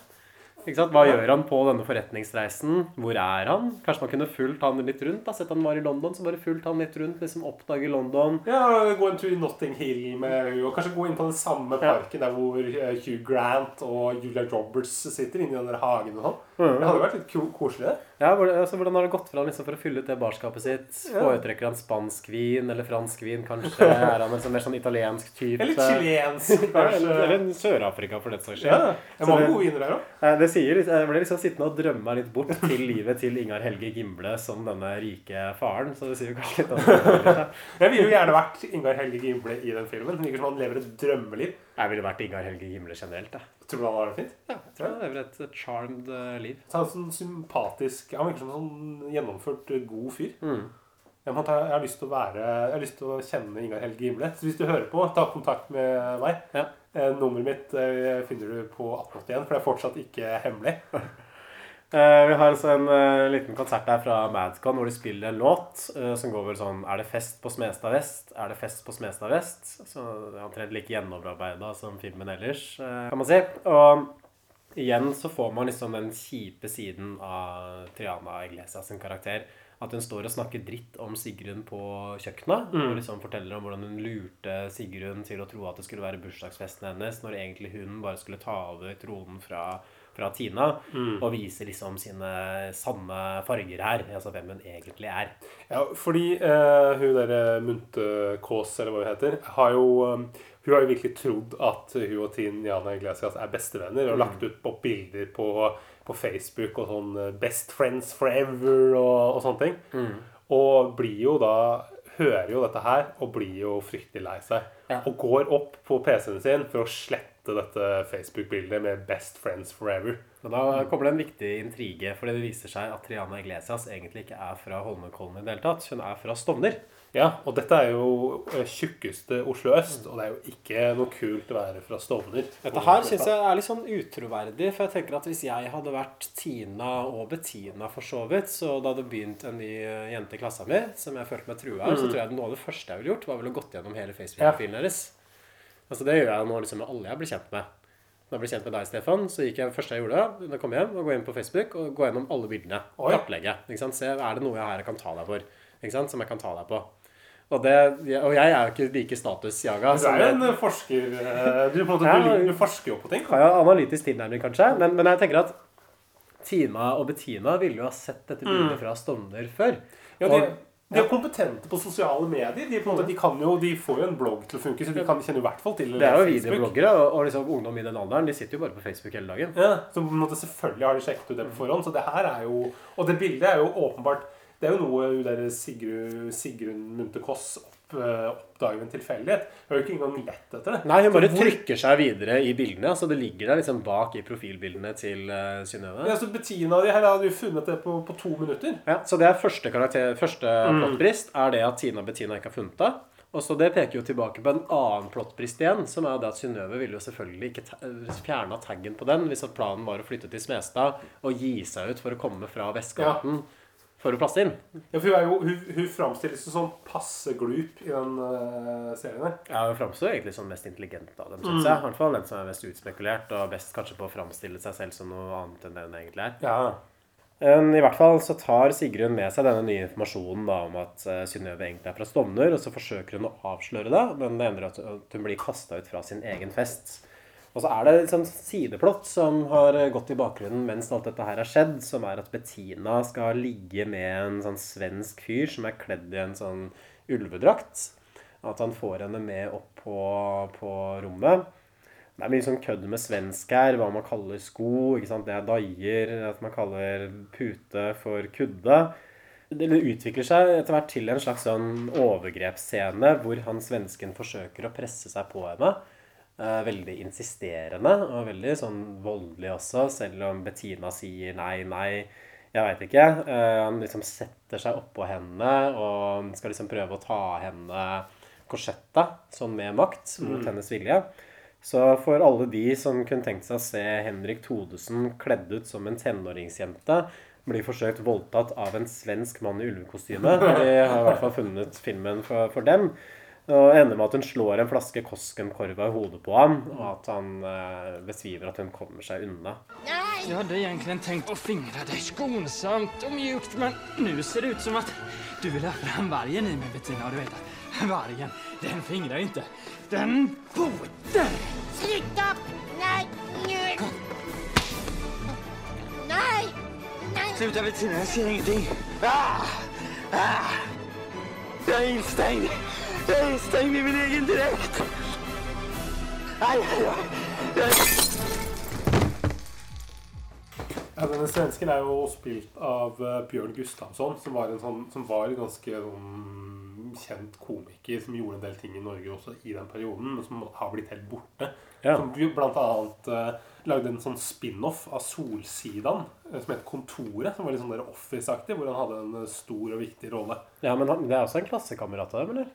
Hva gjør han på denne forretningsreisen? Hvor er han? Kanskje man kunne fulgt han litt rundt? da, Sett han var i London, så bare fulgt han litt rundt. liksom Oppdage London. Ja, Gå en tur i Notting Hill med og kanskje gå inn på den samme parken der hvor eh, Hugh Grant og Julia Roberts sitter inni den der hagen og sånn. Mm. Det hadde vært litt koselig, det. Ja, altså, Hvordan har det gått for han liksom, for å fylle ut det barskapet sitt? Ja. Foretrekker han spansk vin eller fransk vin, kanskje? Er han en sånn mer sånn italiensk type? Eller chilensk, kanskje. eller, eller Sør-Afrika, for den saks skyld. Ja, det er mange gode viner der òg. Det sier, jeg ble liksom sittende og drømme meg litt bort til livet til Ingar Helge Gimble som denne rike faren. Så det sier jo kanskje litt om det. Jeg ville jo gjerne vært Ingar Helge Gimble i den filmen. Det virker som han lever et drømmeliv. Jeg ville vært Ingar Helge Gimle generelt. Jeg. Tror du han har det fint? Ja, jeg tror han lever et charmed eh, liv. Så han er sånn sympatisk Han virker som en sånn gjennomført eh, god fyr. Mm. Jeg, måtte, jeg, har lyst til å være, jeg har lyst til å kjenne Ingar Helge Gimle. Så hvis du hører på, ta kontakt med meg. Ja. Eh, nummeret mitt eh, finner du på 1881, for det er fortsatt ikke hemmelig. Eh, vi har altså en eh, liten konsert her fra Madcon hvor de spiller en låt eh, som går vel sånn Er det fest på Smestad vest? Er det fest på Smestad vest? Så det er omtrent like gjennomarbeida som filmen ellers, kan man si. Og igjen så får man liksom den kjipe siden av Triana Iglesias sin karakter. At hun står og snakker dritt om Sigrun på kjøkkenet. Mm. Og liksom forteller om hvordan hun lurte Sigrun til å tro at det skulle være bursdagsfesten hennes, når egentlig hun bare skulle ta over tronen fra, fra Tina. Mm. Og viser liksom sine sanne farger her. Altså hvem hun egentlig er. Ja, fordi eh, hun derre Munte Kaas, eller hva hun heter, har jo eh, hun har jo virkelig trodd at hun og Tin Jana Iglesias er bestevenner, og Mm. lagt ut på bilder på, på Facebook og sånn eh, 'Best friends forever' og, og sånne ting. Mm. Og blir jo da Hører jo dette her og blir jo fryktelig lei seg. Og går opp på PC-en sin for å slette dette Facebook-bildet med 'Best friends forever'. Og da kommer det en viktig intrige, fordi det viser seg at Triana Iglesias egentlig ikke er fra Holmenkollen i det hele tatt. Hun er fra Stovner. Ja, og dette er jo eh, tjukkeste Oslo øst, og det er jo ikke noe kult å være fra Stovner. Dette her syns jeg er litt sånn utroverdig, for jeg tenker at hvis jeg hadde vært Tina og Bettina for så vidt, så det hadde begynt en ny eh, jente i klassa mi som jeg følte meg trua av, så Mm. tror jeg noe av det første jeg ville gjort, var vel å gått gjennom hele Facebook-profilen deres. Altså Det gjør jeg nå liksom med alle jeg blir kjent med. Når jeg ble kjent med deg, Stefan, så gikk jeg første jeg gjorde da jeg kom hjem, og gå inn på Facebook og gå gjennom alle bildene. Oi. Kartlegge. Ikke sant? Se er det noe jeg her kan ta deg for. Ikke sant? Som jeg kan ta deg på. Og, det, og jeg er jo ikke like statusjaga. Du er jo en forsker. eh, Du, på en måte, du, forsker jo på ting. har jo analytisk tilnærming, kanskje. Men, men jeg tenker at Tina og Bettina ville jo ha sett dette bildet Mm. fra Stovner før. Ja, de, Og- De er kompetente på sosiale medier. De, på måte, de, kan jo, de får jo en blogg til å funke, så de kan, kjenne i hvert fall til Det er jo videobloggere, og, liksom ungdom i den alderen de sitter jo bare på Facebook hele dagen. Ja, så måte selvfølgelig har de sjekket ut det på forhånd. Så det her er jo Og det bildet er jo åpenbart Det er jo noe hun der Sigrun, Sigrun Munthe Kåss oppdager ved en tilfeldighet. Hun har jo ikke engang lett etter det. Nei, hun bare hvor- trykker seg videre i bildene. Så det ligger der liksom bak i profilbildene til uh, Synnøve. Ja, så Bettina og de her hadde jo funnet det på, på to minutter. Ja, så det er første, karakter, første Mm. plottbrist er det at Tina og Bettina ikke har funnet det. Og så Det peker jo tilbake på en annen plottbrist igjen, som er det at Synnøve ville jo selvfølgelig ikke ta fjerna taggen på den hvis at planen var å flytte til Smestad og gi seg ut for å komme fra vestkanten for å plasse inn. Ja, for hun, er jo, hun, hun framstilles som sånn passe glup i den uh, serien her. Ja, Hun framstår egentlig som mest intelligent av dem, Mm. syns jeg. I hvert fall den som er mest utspekulert, og best kanskje på å framstille seg selv som noe annet enn det hun egentlig er. Ja. Um, I hvert fall så tar Sigrun med seg denne nye informasjonen da, om at uh, Synnøve egentlig er fra Stovner, og så forsøker hun å avsløre det, men det ender at hun blir kasta ut fra sin egen fest. Og så er det sånt sideplott som har gått i bakgrunnen mens alt dette her har skjedd, som er at Bettina skal ligge med en sånn svensk fyr som er kledd i en sånn ulvedrakt. At han får henne med opp på, på rommet. Det er mye sånn kødd med svensk her, hva man kaller sko. ikke sant? Det er daier, at man kaller pute for kudde. Det utvikler seg etter hvert til en slags sånn overgrepsscene hvor han svensken forsøker å presse seg på henne. Eh, veldig insisterende og veldig sånn voldelig også, selv om Bettina sier nei, nei. Jeg veit ikke. Eh, han liksom setter seg oppå henne og skal liksom prøve å ta henne korsetta, sånn med makt, mot Mm. hennes vilje. Så for alle de som kunne tenkt seg å se Henrik Thodesen kledd ut som en tenåringsjente, blir forsøkt voldtatt av en svensk mann i ulvekostyme. De har i hvert fall funnet filmen for, for dem. Og ender med at hun slår en flaske Koskenkorva i hodet på ham, og at han eh, besvimer at hun kommer seg unna. Nei! Jeg hadde egentlig tenkt å fingre deg skånsomt og mjukt men nå ser det ut som at du vil ha fram vargen i meg, Bettina Og du vet at vargen, den fingrer ikke. Den boter! Slutt opp! Nei! Nå! Nei! Nei! Nei! Sluta Bettina, Jeg sier ingenting. Ah! Ah! Jag instängd i min egen direkt! Nei, nei, nei! Ja, denne svensken er jo spilt av eh, Bjørn Gustafsson, som var en sånn, som var en ganske sånn, kjent komiker som gjorde en del ting i Norge også i den perioden, men som har blitt helt borte. Ja. Som blant annet uh, lagde en sånn spin-off av Solsidan eh, som het Kontoret, som var litt sånn der Office-aktig, hvor han hadde en stor og viktig rolle. Ja, men han, det er også en klassekamerat av dem, eller?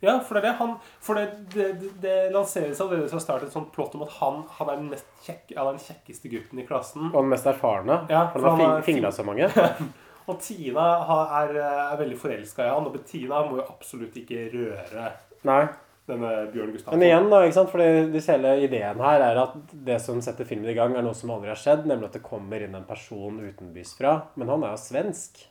Ja, for det er det han For det, det, det, lanseres allerede fra start et sånt plott om at han, han er den mest kjekke, han er den kjekkeste gutten i klassen. Og den mest erfarne. Ja, for han har fing, fingra så mange. Og Tina har, er, er veldig forelska i han, og Bettina må jo absolutt ikke røre Nei. denne Bjørn Gustavsen. Men igjen, da, ikke sant? Fordi hvis hele ideen her er at det som setter filmen i gang, er noe som aldri har skjedd, nemlig at det kommer inn en person utenbys fra. Men han er jo svensk.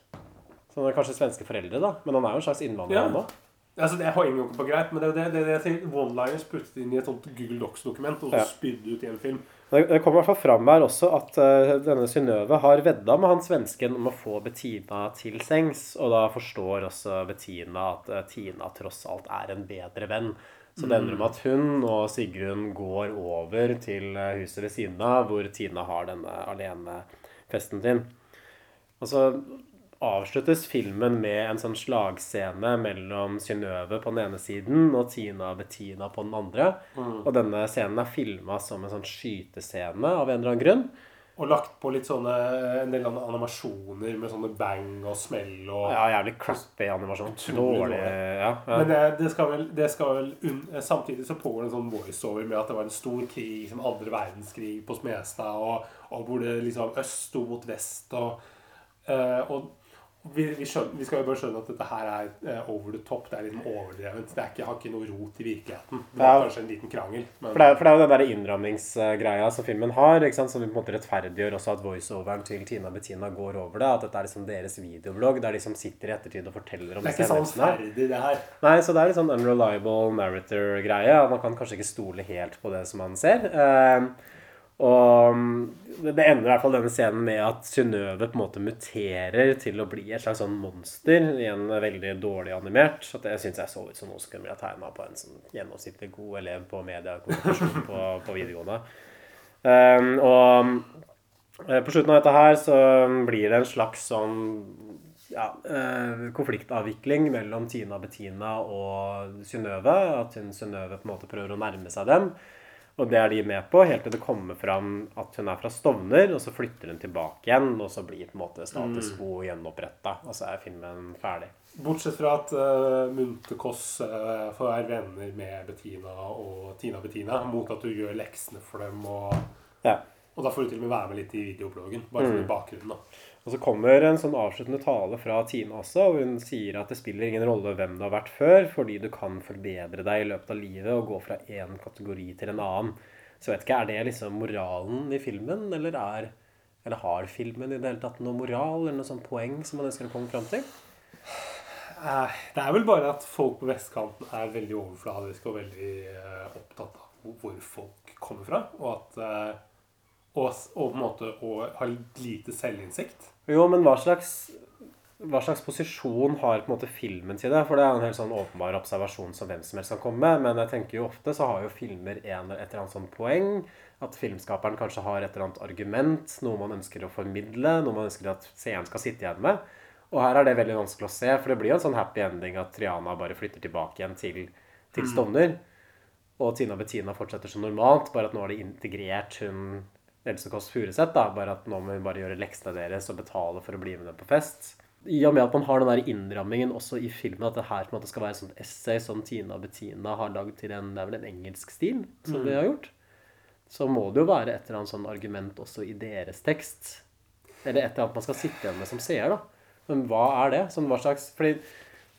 Så han er kanskje svenske foreldre, da. Men han er jo en slags innvandrer, Ja. han òg. Altså, det henger jo ikke på greit, men det er det, jeg sier. One-liners puttet inn i et sånt Google Docs-dokument og så Ja. spydde ut i en film. Det det kommer i hvert fall fram her også at uh, denne Synnøve har vedda med han svensken om å få Bettina til sengs. Og da forstår også Bettina at uh, Tina tross alt er en bedre venn. Så det ender med at hun og Sigrun går over til eh, huset ved siden av, hvor Tina har denne alenefesten sin. Og så avsluttes filmen med en sånn slagscene mellom Synnøve på den ene siden og Tina Bettina på den andre. Mm. Og denne scenen er filma som en sånn skytescene av en eller annen grunn. Og lagt på litt sånne en del animasjoner med sånne bang og smell og Ja, jævlig crappy animasjon. Dårlig ja, ja. Men det, det skal vel, det skal vel Samtidig så pågår det en sånn voiceover med at det var en stor krig, som andre verdenskrig på Smestad, og, og hvor det liksom øst sto mot vest, og, eh, og vi, vi, skjønner, vi skal jo bare skjønne at dette her er eh, over the top. Det er liksom overdrevent. Det ikke, har ikke noe rot i virkeligheten. Det var kanskje en liten krangel. Men, For det, er, for det er jo den der innrammingsgreia som filmen har, som på en måte rettferdiggjør også at voiceoveren til Tina og Bettina går over det. At dette er liksom deres videoblogg, der de som sitter i ettertid og forteller om det er ikke sånn ferdig, det her. Nei, så det er litt sånn unreliable narrator-greie. Man kan kanskje ikke stole helt på det som man ser. Eh, Og mm, det ender i hvert fall denne scenen med at Synnøve på en måte muterer til å bli et slags sånn monster. Igjen veldig dårlig animert. Så det syns jeg så ut som noe som kunne blitt tegna på en sånn gjennomsnittlig god elev på mediekommunikasjon på, på videregående. Um, og eh, på slutten av dette her så blir det en slags sånn ja, eh, konfliktavvikling mellom Tina Bettina og Synnøve. At Synnøve på en måte prøver å nærme seg dem. Og det er de med på, helt til det kommer fram at hun er fra Stovner, og så flytter hun tilbake igjen, og så blir på en måte status Mm. quo gjenoppretta. Og så er filmen ferdig. Bortsett fra at uh, Munte Kåss uh, får være venner med Bettina og Tina Bettina mot at du gjør leksene for dem. Og, Ja. og da får du til og med være med litt i videobloggen. Bare Mm. i bakgrunnen. da. Og så kommer en sånn avsluttende tale fra Tina også, og hun sier at det spiller ingen rolle hvem du har vært før, fordi du kan forbedre deg i løpet av livet og gå fra én kategori til en annen. Så jeg vet ikke, er det liksom moralen i filmen, eller, er, eller har filmen i det hele tatt noe moral, eller noe sånt poeng som man ønsker å komme fram til? Eh, Det er vel bare at folk på vestkanten er veldig overfladiske og veldig eh, opptatt av hvor folk kommer fra. Og at eh, og, og på en måte å ha lite selvinnsikt. Jo, men hva slags, hva slags posisjon har på en måte filmen til det? For det er en helt sånn åpenbar observasjon som hvem som helst kan komme med. Men jeg tenker jo ofte så har jo filmer en eller et eller annet sånn poeng. At filmskaperen kanskje har et eller annet argument, noe man ønsker å formidle, noe man ønsker at seeren skal sitte igjen med. Og her er det veldig vanskelig å se, for det blir jo en sånn happy ending at Triana bare flytter tilbake igjen til, til Mm. Stovner. Og Tina Bettina fortsetter som normalt, bare at nå har de integrert hun Else Kåss Furuseth. Bare at nå må hun bare gjøre leksene deres og betale for å bli med dem på fest. I og med at man har den der innrammingen også i filmen, at det her på en måte skal være et sånt essay som Tina Bettina har lagd til en, det er vel en engelsk stil, som Mm. de har gjort, så må det jo være et eller annet sånn argument også i deres tekst. Eller et eller annet man skal sitte igjen med som seer, da. Men hva er det? Sånn, hva slags, fordi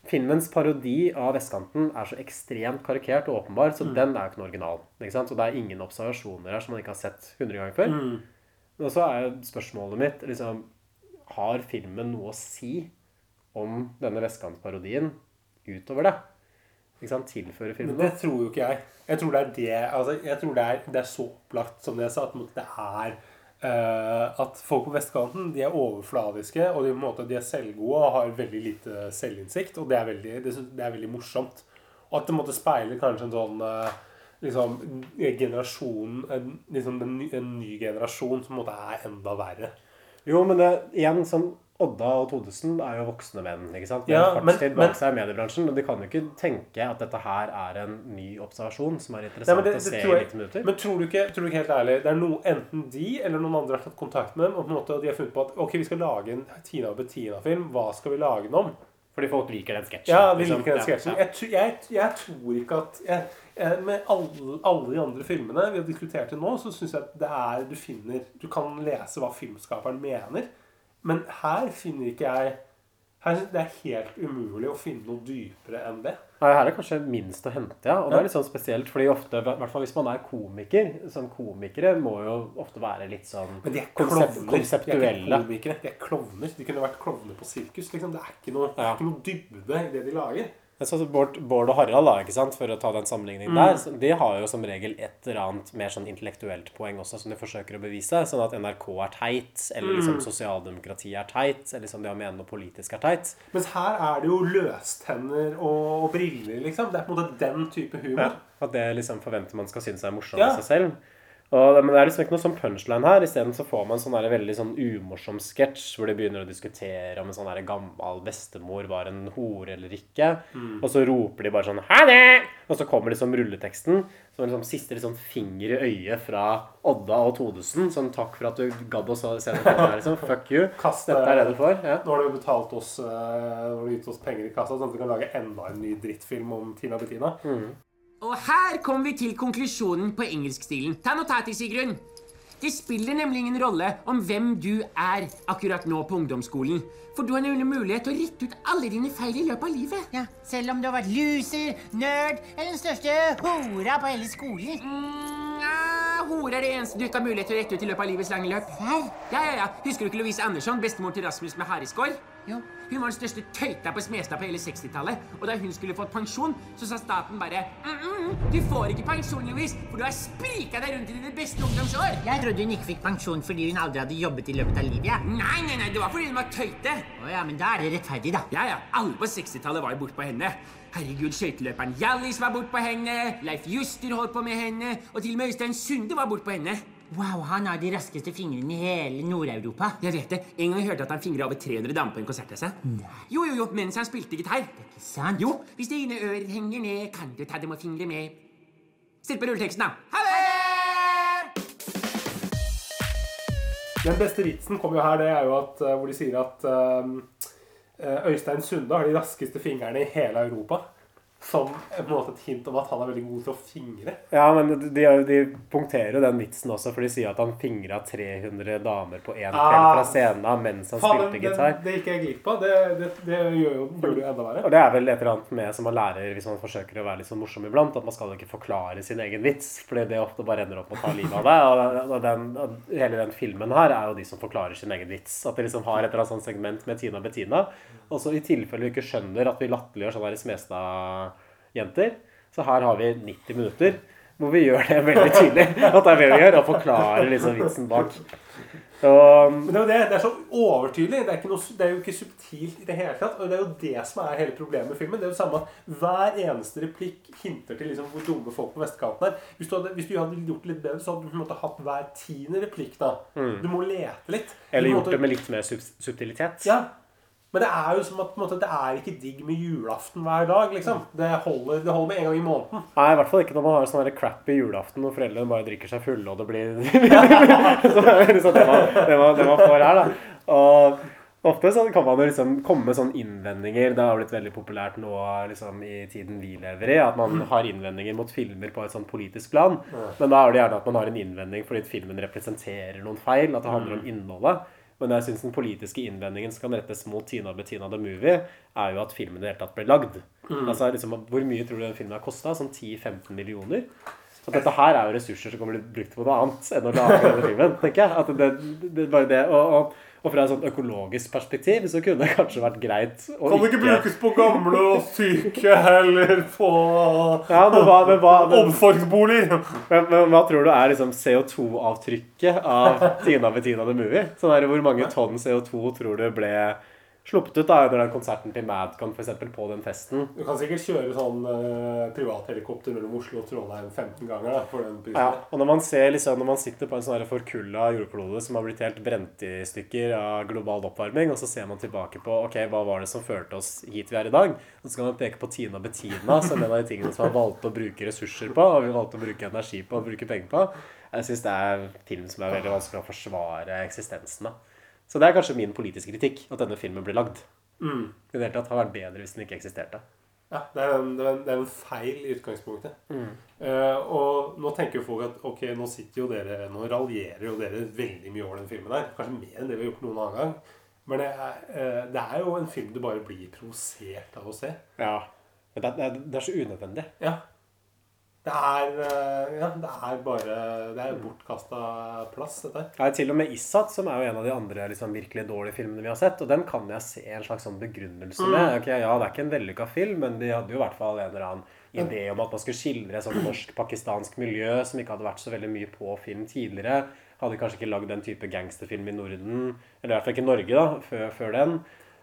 filmens parodi av vestkanten er så ekstremt karikert og åpenbar, så Mm. den er jo ikke noe original. Ikke sant? Så det er ingen observasjoner her som man ikke har sett 100 ganger før. Mm. Og så er jo spørsmålet mitt liksom, Har filmen noe å si om denne vestkantparodien utover det? Ikke sant? Tilfører filmen Men det tror jo ikke jeg. Jeg tror det er det altså, Jeg tror det er, det er så opplagt som det jeg sa, at det er at folk på vestkanten de er overfladiske, og de, måte, de er selvgode og har veldig lite selvinnsikt. Og det er veldig, det, det er veldig morsomt. Og at det måtte speile kanskje en sånn eh, liksom, generasjon en, liksom en, ny, en ny generasjon som måte er enda verre. Jo, men det, igjen, sånn Odda og Todesen er jo voksne menn. ikke sant? De Ja, har men- bak men- seg i mediebransjen, og de kan jo ikke tenke at dette her er en ny observasjon som er interessant nei, det, å se jeg, i tror 90 minutter. men tror du, ikke, tror du ikke helt ærlig Det er noe, enten de eller noen andre har tatt kontakt med dem og på en måte de har funnet på at ok, vi skal lage en Tina og Bettina-film. Hva skal vi lage den om? Fordi folk liker den sketsjen. Ja, de liksom. liker den sketsjen. ja. Jeg, jeg, jeg tror ikke at Med alle, alle de andre filmene vi har diskutert til nå, så syns jeg at det er du finner Du kan lese hva filmskaperen mener. Men her finner ikke jeg her synes Det er helt umulig å finne noe dypere enn det. Nei, her er kanskje minst å hente, ja. Og det er litt sånn spesielt, fordi ofte, i hvert fall hvis man er komiker Sånn komikere må jo ofte være litt sånn Men de er konsept, klovner. De er konseptuelle. komikere. De er klovner. De kunne vært klovner på sirkus. Liksom. Det er ikke noe, er ikke noe dybde i det de lager. Så Bård, Bård og Harald, da, ikke sant, for å ta den sammenligningen Mm. der, mm. de har jo som regel et eller annet mer sånn intellektuelt poeng også, som de forsøker å bevise. Sånn at NRK er teit, eller liksom Mm. sosialdemokrati er teit, eller liksom det å mene noe politisk er teit. Mens her er det jo løstenner og, og briller, liksom. Det er på en måte den type humor. Ja, at det liksom forventer man skal synes er morsomt Ja. seg selv. Og, men det er liksom ikke noe sånn punchline her. Isteden så får man sånn der veldig sånn umorsom sketsj hvor de begynner å diskutere om en sånn der gammel bestemor var en hore eller ikke. Mm. Og så roper de bare sånn 'ha det!' Og så kommer liksom rulleteksten. Som liksom siste liksom finger i øyet fra Odda og Todesen. Sånn 'takk for at du gadd å se det her». liksom. Fuck you. Kast, Dette er det du får. Ja. Nå har du betalt oss Nå har du gitt oss penger i kassa, sånn at vi kan lage enda en ny drittfilm om Tina Bettina. Og her kommer vi til konklusjonen på engelskstilen. Ta notater, Sigrun. Det spiller nemlig ingen rolle om hvem du er akkurat nå på ungdomsskolen. For du har nemlig mulighet til å rette ut alle dine feil i løpet av livet. Ja, Selv om du har vært loser, nerd eller den største hora på hele skolen. Mm, ja, hora er det eneste du ikke har mulighet til å rette ut i løpet av livets lange løp. Ja, ja, ja. Husker du ikke Louise Andersson, bestemor til Rasmus med hareskår? Jo. Hun var den største tøyta på Smestad på hele 60-tallet. Og da hun skulle fått pensjon, så sa staten bare mm, mm, Du får ikke pensjon, Louise, for du har sprika deg rundt i dine beste ungdomsår. Jeg trodde hun ikke fikk pensjon fordi hun aldri hadde jobbet i løpet av livet. Ja. Nei, nei, nei, det var fordi hun var tøyte. Å ja, men da er det rettferdig, da. Ja, ja. Alle på 60-tallet var jo bortpå henne. Herregud, skøyteløperen Hjallis var bort på henne, Leif Juster holdt på med henne, og til og med Øystein Sunde var bort på henne. Wow, han har de raskeste fingrene i hele Nord-Europa. Jeg vet det. En gang jeg hørte at han fingra over 300 damer på en konsert. Nei. Jo, jo, jo, mens han spilte gitar. Ikke sant? Jo, hvis dine ører henger ned, kan du ta dem og fingre med. Still på rulleteksten, da. Ha det! Den beste vitsen kommer jo her, det er jo at, eh, hvor de sier at eh, Øystein Sunde har de raskeste fingrene i hele Europa. Som på en måte et hint om at han er veldig god til å fingre. Ja, men de, de punkterer jo den vitsen også, for de sier at han fingra 300 damer på én kveld Ah. fra scenen mens han Faen, spilte det, gitar. det gikk jeg glipp av. Det, det, det gjør jo det jo enda verre. Og det er vel et eller annet med som man lærer hvis man forsøker å være litt sånn morsom iblant, at man skal ikke forklare sin egen vits, fordi det ofte bare ender opp med å ta livet av deg. Og, den, og hele den filmen her er jo de som forklarer sin egen vits. At de liksom har et eller annet sånt segment med Tina Bettina, og så i tilfelle du ikke skjønner at vi latterliggjør sånn her Smestad-jenter, så her har vi 90 minutter hvor vi gjør det veldig tydelig at det er det vi gjør, og forklarer liksom vitsen bak. Og, Men det er jo det. Det er så overtydelig. Det er, ikke noe, det er jo ikke subtilt i det hele tatt. Og det er jo det som er hele problemet med filmen. Det er jo samme at Hver eneste replikk hinter til liksom hvor dumme folk på vestkanten er. Hvis du, hadde, hvis du hadde gjort det litt bedre, så hadde du på en måte hatt hver tiende replikk. da. Mm. Du må lete litt. eller gjort måtte- det med litt mer sub subtilitet. Ja. Men det er jo som at måte, det er ikke digg med julaften hver dag. liksom. Det holder, det holder med en gang i måneden. Nei, i hvert fall ikke når man har sånn crappy julaften hvor foreldrene bare drikker seg fulle, og det blir Så det er liksom det man, det man, det man får her, da. Og ofte så kan man jo liksom komme med sånne innvendinger. Det har blitt veldig populært nå liksom, i tiden vi lever i, at man har innvendinger mot filmer på et sånn politisk plan. Men da er det gjerne at man har en innvending fordi filmen representerer noen feil, at det handler om innholdet. Men jeg synes den politiske innvendingen som kan rettes mot Tina Bettina the Movie, er jo at filmen i det hele tatt ble lagd. Mm. Altså, liksom, Hvor mye tror du den filmen har kosta? Sånn 10-15 millioner? At dette her er jo ressurser som kan bli brukt på noe annet enn å lage denne filmen. tenker jeg. At det, det, bare det, og, og, og fra et sånt økologisk perspektiv så kunne det kanskje vært greit å Kan det ikke brukes på gamle og syke heller på Ja, men hva, men hva, men, omsorgsboliger? men, men hva tror du er liksom CO2-avtrykket av Tina Bettina the Movie? Sånn her, Hvor mange tonn CO2 tror du ble sluppet ut da under den konserten til Madcon eksempel, på den festen? Du kan sikkert kjøre sånn uh, privathelikopter mellom Oslo og Trondheim 15 ganger da, for den prisen. Ja, og når man ser liksom, når man sitter på en sånn forkulla jordklode som har blitt helt brent i stykker av global oppvarming, og så ser man tilbake på ok, hva var det som førte oss hit vi er i dag, og så kan man peke på Tina Bettina som en av de tingene som har valgt å bruke ressurser på, og vi valgte å bruke energi på og bruke penger på. Jeg syns det er film som er veldig vanskelig å forsvare eksistensen av. Så det er kanskje min politiske kritikk, at denne filmen ble lagd. Mm. I det hele tatt har vært bedre hvis den ikke eksisterte. Ja, det er, en, det, er en, det er en feil i utgangspunktet. Mm. Uh, og nå tenker jo folk at ok, nå sitter jo dere Nå raljerer jo dere veldig mye over den filmen her. Kanskje mer enn det vi har gjort noen annen gang. Men det er, uh, det er jo en film du bare blir provosert av å se. Ja. Men det, er- det er så unødvendig. Ja. Det er, eh, ja, det er bare Det er bortkasta plass, dette. Ja, til og med Issat, som er jo en av de andre liksom, virkelig dårlige filmene vi har sett. Og den kan jeg se en slags sånn begrunnelse Mm. med. Ok, ja, det er ikke en vellykka film, men de hadde jo i hvert fall en eller annen idé om at man skulle skildre et sånt norsk-pakistansk miljø som ikke hadde vært så veldig mye på film tidligere. Hadde kanskje ikke lagd den type gangsterfilm i Norden, eller i hvert fall ikke i Norge, da, før, før den.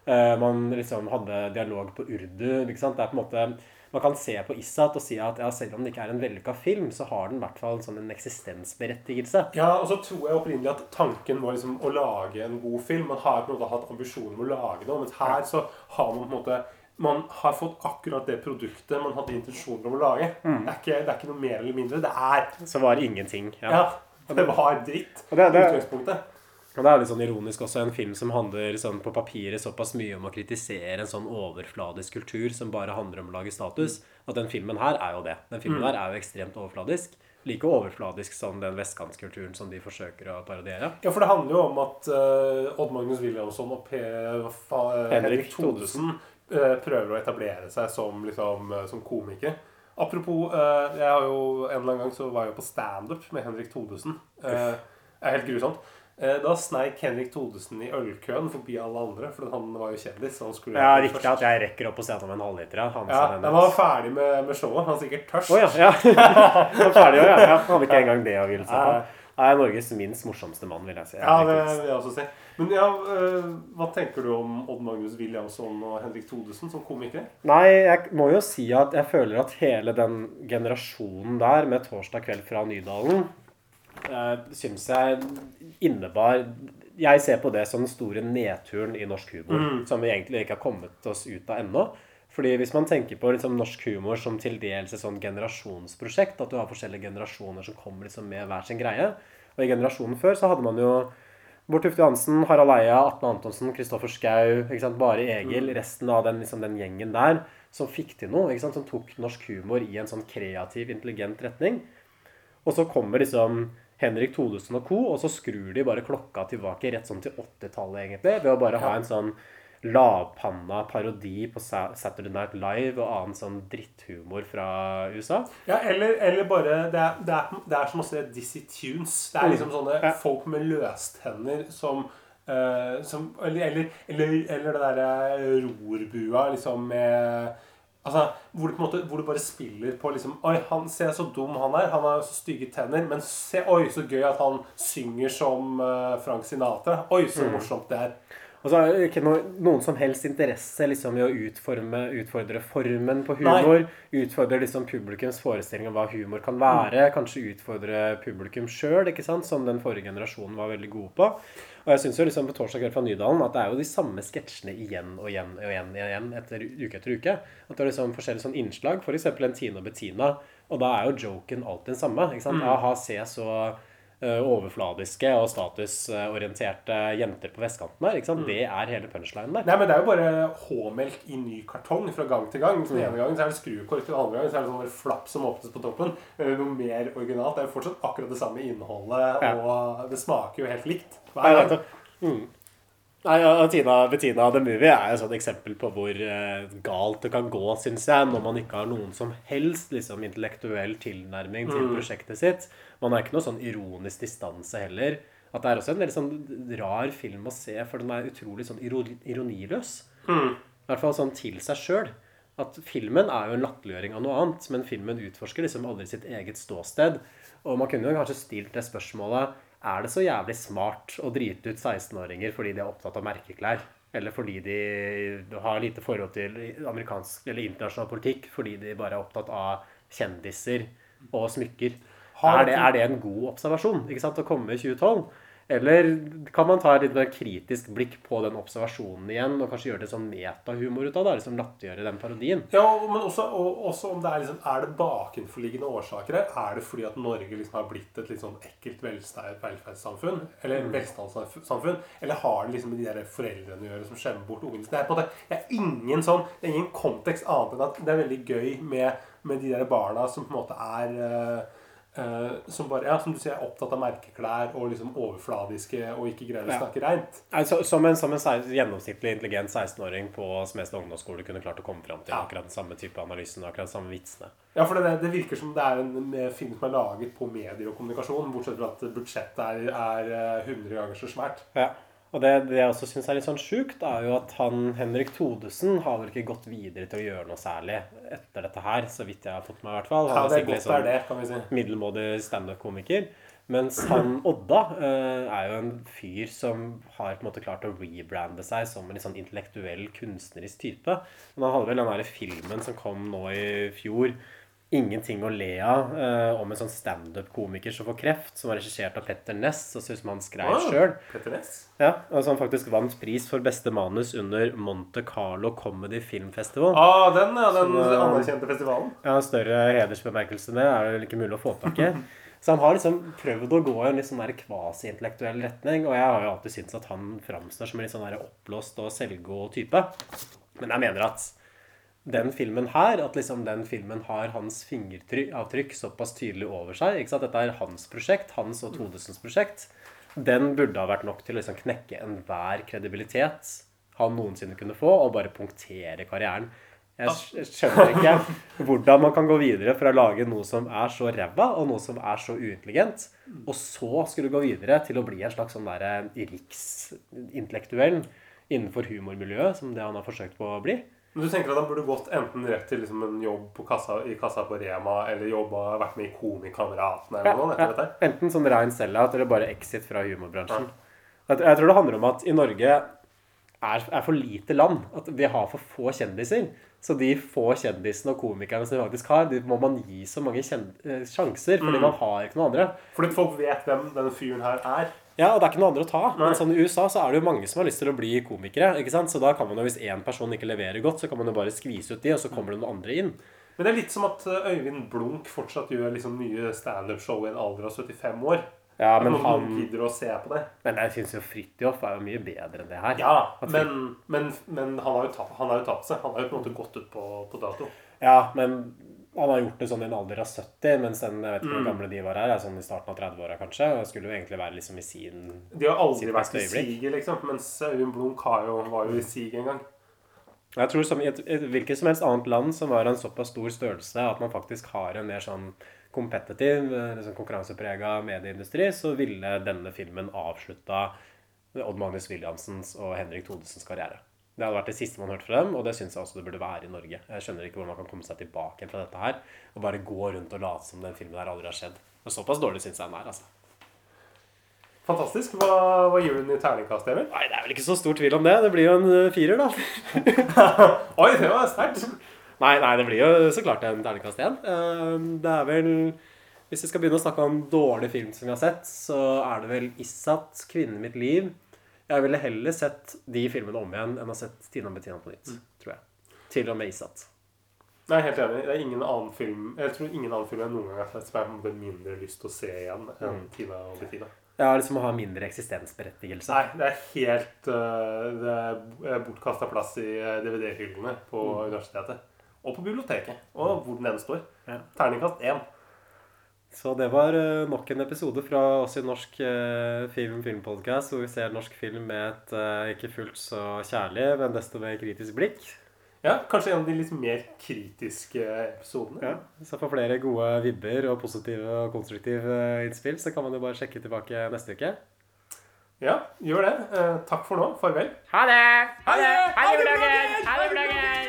Uh, man liksom hadde dialog på urdu. ikke sant? Det er på en måte man kan se på Issat og si at ja, selv om det ikke er en vellykka film, så har den i hvert fall en sånn en eksistensberettigelse. Ja, og så tror jeg opprinnelig at tanken var liksom å lage en god film. Man har på en måte hatt ambisjoner om å lage noe, mens her så har man på en måte man har fått akkurat det produktet man hadde intensjoner om å lage. Mm. Det, er ikke, det er ikke noe mer eller mindre. Det er Så var det ingenting. Ja. ja det var dritt. Og det, det. Og det er litt sånn ironisk også en film som handler sånn på papiret såpass mye om å kritisere en sånn overfladisk kultur som bare handler om å lage status. At den filmen her er jo det. Den filmen Mm. her er jo ekstremt overfladisk. Like overfladisk som den vestkantskulturen som de forsøker å parodiere. Ja, for det handler jo om at uh, Odd Magnus Williamson og P fa- Henrik Thodesen uh, prøver å etablere seg som, liksom, uh, som komikere. Apropos, eh, jeg har jo en eller annen gang så var jeg jo på standup med Henrik Thodesen. Eh, det er helt grusomt. Eh, da sneik Henrik Thodesen i ølkøen forbi alle andre, for han var jo kjendis. Så han skulle Ja, riktig at jeg rekker opp og scenen med en halvliter. Han Ja, Han var ferdig med, med showet. Han er sikkert tørst. Oh, ja. ja. Han er ferdig, ja. ja. Han hadde ikke engang det å hvile seg på. Han er Norges minst morsomste mann, vil jeg si. Ja, det vil jeg også si. Men ja, eh, hva tenker du om Odd Magnus Williamson og Henrik Thodesen som komikere? Nei, jeg må jo si at jeg føler at hele den generasjonen der med 'Torsdag kveld fra Nydalen' uh, syns jeg innebar Jeg ser på det som den store nedturen i norsk humor. Mm. Som vi egentlig ikke har kommet oss ut av ennå. Fordi hvis man tenker på liksom norsk humor som til dels et sånn generasjonsprosjekt, at du har forskjellige generasjoner som kommer liksom med hver sin greie Og i generasjonen før så hadde man jo Bård Tufte Johansen, Harald Eia, Atle Antonsen, Kristoffer Schou, bare Egil. Resten av den, liksom, den gjengen der som fikk til noe. Som tok norsk humor i en sånn kreativ, intelligent retning. Og så kommer liksom Henrik Thodesen og co., og så skrur de bare klokka tilbake rett sånn til 80-tallet, egentlig. Ved å bare ha en sånn lavpanna parodi på Saturday Night Live og annen sånn dritthumor fra USA. Ja, eller, eller bare det er, det, er, det er som å se Dizzie Tunes. Det er liksom sånne Ja. folk med løstenner som, uh, som eller, eller, eller, eller det derre rorbua liksom med Altså, hvor du, på en måte, hvor du bare spiller på liksom Oi, han ser så dum han er. Han har så stygge tenner. Men se, oi, så gøy at han synger som eh, Frank Sinatra. Oi, så Mm. morsomt det er. Og så er det ikke noe, noen som helst interesse liksom, i å utforme, utfordre formen på humor. Utfordre liksom, publikums forestilling om hva humor kan være. Kanskje utfordre publikum sjøl, som den forrige generasjonen var veldig gode på. Og jeg synes jo liksom på Torsdag kveld fra Nydalen at det er jo de samme sketsjene igjen og igjen og igjen, og igjen etter uke etter uke. At det er liksom forskjellige sånn innslag. F.eks. en Tine og Bettina. Og da er jo joken alltid den samme. ikke sant? Mm. Aha, se så overfladiske og statusorienterte jenter på vestkanten her. sant? Det er hele punchlinen der. Nei, men Det er jo bare H-melk i ny kartong fra gang til gang. Den ene gangen så er det skrukork, den andre gangen så er det sånn flapp som åpnes på toppen. Noe mer originalt. Det er jo fortsatt akkurat det samme innholdet, og det smaker jo helt likt. Hver gang. Mm. Nei, og Tina, Bettina The Movie er jo et eksempel på hvor eh, galt det kan gå, syns jeg, når man ikke har noen som helst liksom, intellektuell tilnærming til Mm. prosjektet sitt. Man har ikke noe sånn ironisk distanse heller. At det er også en veldig sånn rar film å se, for den er utrolig sånn ironiløs. Mm. I hvert fall sånn til seg sjøl. At filmen er jo en latterliggjøring av noe annet, men filmen utforsker liksom aldri sitt eget ståsted. Og man kunne jo kanskje stilt det spørsmålet Er det så jævlig smart å drite ut 16-åringer fordi de er opptatt av merkeklær? Eller fordi de har lite forhold til amerikansk eller internasjonal politikk fordi de bare er opptatt av kjendiser og smykker? Er det, er det en god observasjon ikke sant, å komme i 2012? Eller kan man ta et litt mer kritisk blikk på den observasjonen igjen, og kanskje gjøre det sånn metahumor ut av det? Liksom latterliggjøre den parodien? Ja, men også, og, også om det er liksom Er det bakenforliggende årsaker her? Er det fordi at Norge liksom har blitt et litt sånn ekkelt velferdssamfunn? Eller Mm. velstandssamfunn? Eller har det liksom med de der foreldrene å gjøre som skjemmer bort ungene sine? Det er på en måte det er ingen sånn Det er ingen kontekst annet enn at det er veldig gøy med, med de der barna som på en måte er eh, som bare, ja, som du sier, er opptatt av merkeklær og liksom overfladiske og ikke greier å Ja. snakke reint. Altså, Som en, som en gjennomsnittlig intelligent 16-åring på Smestad ungdomsskole kunne klart å komme fram til akkurat den samme type analysen, og akkurat de samme vitsene. Ja, for det, det virker som det er en film som er laget på medier og kommunikasjon, bortsett fra at budsjettet er, er eh, 100 ganger så svært. Ja. Og det, det jeg også syns er litt sånn sjukt, er jo at han Henrik Thodesen har vel ikke gått videre til å gjøre noe særlig etter dette her, så vidt jeg har fått med, i hvert fall. Ja, Han det er sikkert godt sånn det det, kan vi si. Middelmådig standup-komiker. Mens han Odda eh, er jo en fyr som har på en måte klart å rebrande seg som en litt sånn intellektuell, kunstnerisk type. Men han hadde vel den derre filmen som kom nå i fjor, 'Ingenting å le av', eh, om en sånn standup-komiker som får kreft, som var regissert av Petter Ness, og som han skrev Ah, sjøl. Ja, og som faktisk vant pris for beste manus under Monte Carlo Comedy Film Festival. Ah, den, ja, den Så, eh, anerkjente festivalen. Ja, større hedersbemerkelse enn det er det ikke mulig å få tak i. Så han har liksom prøvd å gå i en litt sånn kvasi-intellektuell retning, og jeg har jo alltid syntes at han framstår som en litt sånn oppblåst og selvgod type. Men jeg mener at den filmen her, at liksom den filmen har hans fingeravtrykk såpass tydelig over seg ikke sant? Dette er hans prosjekt, hans og Todesens prosjekt. Den burde ha vært nok til å liksom knekke enhver kredibilitet han noensinne kunne få, og bare punktere karrieren. Jeg skjønner ikke hvordan man kan gå videre fra å lage noe som er så ræva, og noe som er så uintelligent, og så skulle gå videre til å bli en slags sånn riksintellektuell innenfor humormiljøet, som det han har forsøkt på å bli. Men du tenker at han burde gått enten rett til liksom en jobb på kassa, i kassa på Rema, eller jobba, vært med i Komikameratene eller noe etter dette? Enten sånn rein sellout eller bare exit fra humorbransjen. Jeg, jeg tror det handler om at i Norge er, er for lite land. At vi har for få kjendiser. Så de få kjendisene og komikerne som vi faktisk har, de må man gi så mange eh, sjanser. Fordi Mm. man har ikke noen andre. Fordi folk vet hvem denne fyren her er. Ja, og det er ikke noe andre å ta. Men sånn i USA så er det jo mange som har lyst til å bli komikere. ikke sant? Så da kan man jo, hvis én person ikke leverer godt, så kan man jo bare skvise ut de, og så kommer det noen andre inn. Men det er litt som at eh, Øyvind Blunk fortsatt gjør liksom nye standup-show i en alder av 75 år. Ja, men noen han gidder å se på det. Men jeg syns jo Fridtjof er jo mye bedre enn det her. Ja, men, men, men han har jo tatt han har jo tapt seg. Han har jo på en måte gått ut på, på dato. Ja, men han har gjort det sånn i en alder av 70, mens den, jeg vet ikke hvor Mm. gamle de var her, er sånn i starten av 30-åra kanskje. og skulle jo egentlig være liksom i sin De har aldri vært i siget, liksom. Mens Øyvind Blunk var jo i siget en gang. Jeg tror som i et, et hvilket som helst annet land som var en såpass stor størrelse at man faktisk har en mer sånn kompetitiv, eh, liksom konkurranseprega medieindustri, så ville denne filmen avslutta Odd Magnus Williamsens og Henrik Thodesens karriere. Det hadde vært det siste man hørte fra dem, og det syns jeg også det burde være i Norge. Jeg skjønner ikke hvordan man kan komme seg tilbake fra dette her og bare gå rundt og late som den filmen der aldri har skjedd. Og såpass dårlig syns jeg den er, altså. Fantastisk. Hva, hva gir du den i terningkast, Emil? Nei, det er vel ikke så stor tvil om det. Det blir jo en eh, firer, da. Oi, det var sterkt. Nei, nei, det blir jo så klart en terningkast igjen. Eh, Det er vel Hvis vi skal begynne å snakke om dårlig film som vi har sett, så er det vel Issat, 'Kvinnen mitt liv'. Jeg ville heller sett de filmene om igjen enn å sett Tina og Bettina på nytt. Tror jeg. Til og med Isat. Nei, helt enig. Det er ingen annen film Jeg tror ingen annen film jeg noen gang har sett som jeg har mindre lyst til å se igjen enn Mm. Tina og Bettina. Ja, liksom å ha mindre eksistensberettigelse. Nei, det er helt uh, Det er bortkasta plass i eh, DVD-hyllene på Mm. universitetet. Og på biblioteket. Og hvor den enn står. Ja. Terningkast én. Så det var eh, nok en episode fra oss i Norsk uh, film filmpodkast, hvor vi ser norsk film med et eh, ikke fullt så kjærlig, men desto mer kritisk blikk. Ja, kanskje en av de litt mer kritiske episodene. Ja, så for flere gode vibber og positive og konstruktive innspill, så kan man jo bare sjekke tilbake neste uke. Ja, gjør det. Eh, takk for nå. Farvel. Ha det! Ha det! Ha det, bloggen! Ha det, bloggen!